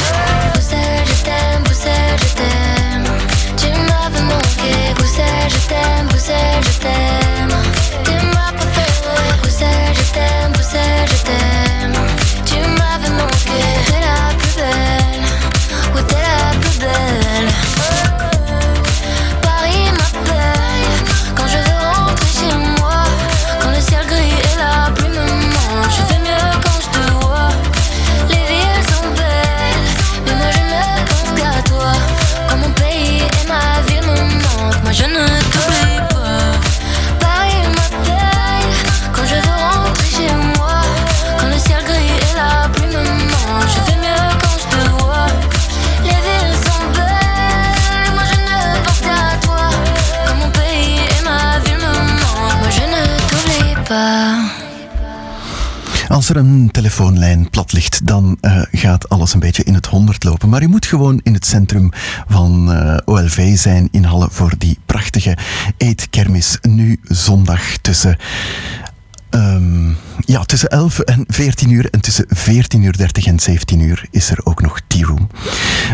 Bruxelles, je t'aime, Bruxelles, je t'aime. Tu m'avais manqué, Bruxelles, je t'aime, Bruxelles, je t'aime. T'es ma préférée, Bruxelles, je t'aime, Bruxelles, je t'aime. Als er een telefoonlijn plat ligt, dan eh, gaat alles een beetje in het honderd lopen. Maar u moet gewoon in het centrum van eh, OLV zijn in Halle voor die prachtige eetkermis. Nu zondag tussen Ehm, ja, tussen 11 en 14 uur en tussen 14 uur 30 en 17 uur is er ook nog Tea Room.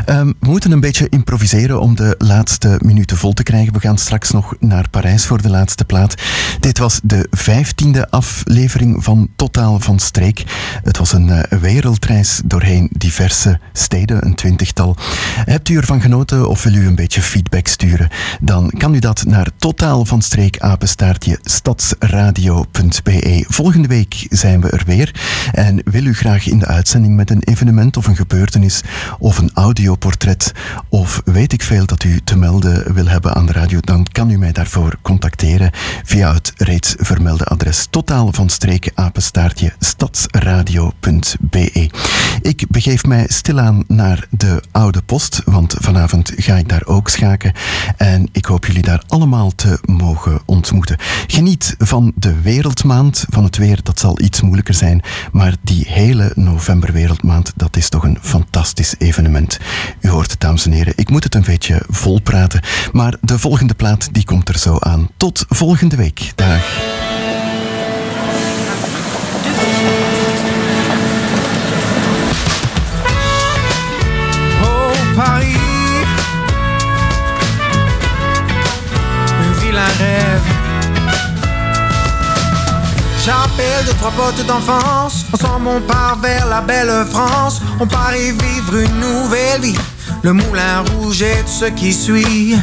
Ehm, we moeten een beetje improviseren om de laatste minuten vol te krijgen. We gaan straks nog naar Parijs voor de laatste plaat. Dit was de vijftiende aflevering van Totaal van Streek. Het was een eh, wereldreis doorheen diverse steden, een twintigtal. Hebt u ervan genoten of wil u een beetje feedback sturen? Dan kan u dat naar Totaal van Stadsradio.be. Volgende week zijn we er weer. En wil u graag in de uitzending met een evenement of een gebeurtenis of een audioportret of weet ik veel dat u te melden wil hebben aan de radio, dan kan u mij daarvoor contacteren via het reeds vermelde adres totaal van streken apenstaartje stadsradio.be. Ik begeef mij stilaan naar de oude post, want vanavond ga ik daar ook schaken en ik hoop jullie daar allemaal te mogen ontmoeten. Geniet van de Wereldmaand van het weer, dat zal iets moeilijker zijn. Maar die hele novemberwereldmaand, dat is toch een fantastisch evenement. U hoort het, dames en heren, ik moet het een beetje vol praten. Maar de volgende plaat, die komt er zo aan. Tot volgende week. Dag. Oh Paris, une ville rêve. J'appelle deux trois potes d'enfance, ensemble on part vers la belle France. On part y vivre une nouvelle vie. Le moulin rouge et tout ce qui suit.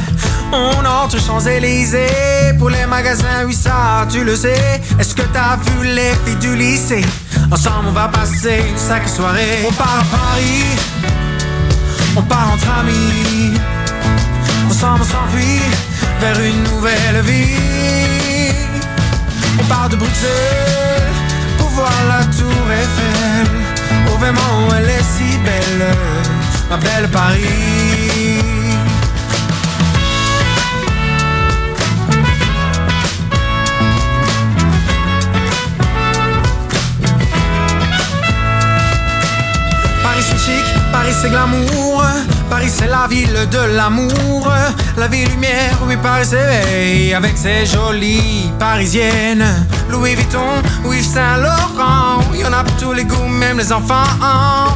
On entre Champs-Élysées pour les magasins, oui ça tu le sais. Est-ce que t'as vu les filles du lycée? Ensemble on va passer une sacrée soirée. On part à Paris on part entre amis. Ensemble on s'enfuit vers une nouvelle vie. Part de Bruxelles pour voir la tour Eiffel. Oh vraiment elle est si belle, ma belle Paris. Paris c'est chic, Paris c'est glamour, Paris c'est la ville de l'amour, la ville lumière, oui Paris s'éveille avec ses jolies parisiennes. Louis Vuitton, Yves Saint Laurent, y en a pour tous les goûts, même les enfants.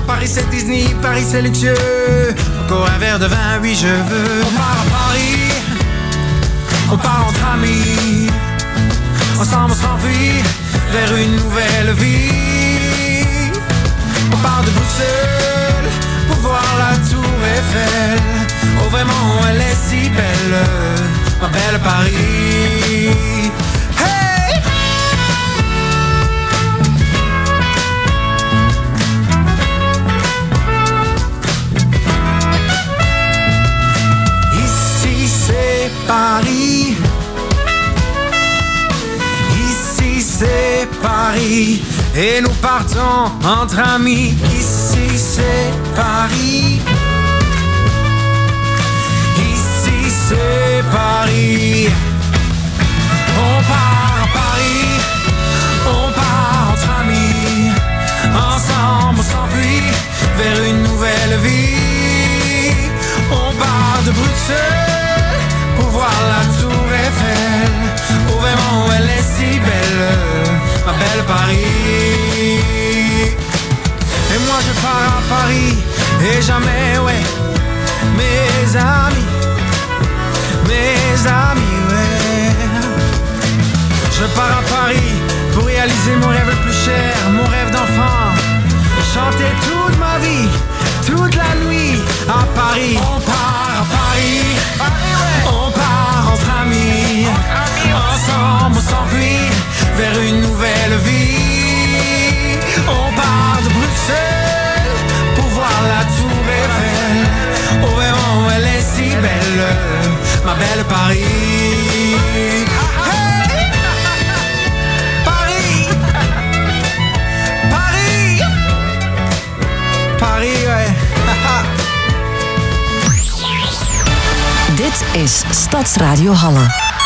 Paris c'est Disney, Paris c'est luxueux, encore un verre de vin, oui je veux. On part à Paris, on part entre amis, ensemble on s'enfuit vers une nouvelle vie. On part de Bruxelles Oh vraiment elle est si belle, ma belle Paris. Ici c'est Paris. Ici c'est Paris. Et nous partons entre amis. Ici c'est Paris. C'est Paris. On part à Paris. On part entre amis. Ensemble on s'enfuit vers une nouvelle vie. On part de Bruxelles pour voir la tour Eiffel. Oh vraiment elle est si belle, ma belle Paris. Et moi je pars à Paris et jamais ouais, mes amis, Je pars à Paris pour réaliser mon rêve le plus cher, mon rêve d'enfant. Chanter toute ma vie, toute la nuit à Paris. On part à Paris, on part entre amis. Ensemble on s'enfuit vers une nouvelle vie. On part de Bruxelles pour voir la tour Eiffel. Oh vraiment elle est si belle, ma belle Paris. Paris, Paris, Paris. Dit is Stadsradio Halle.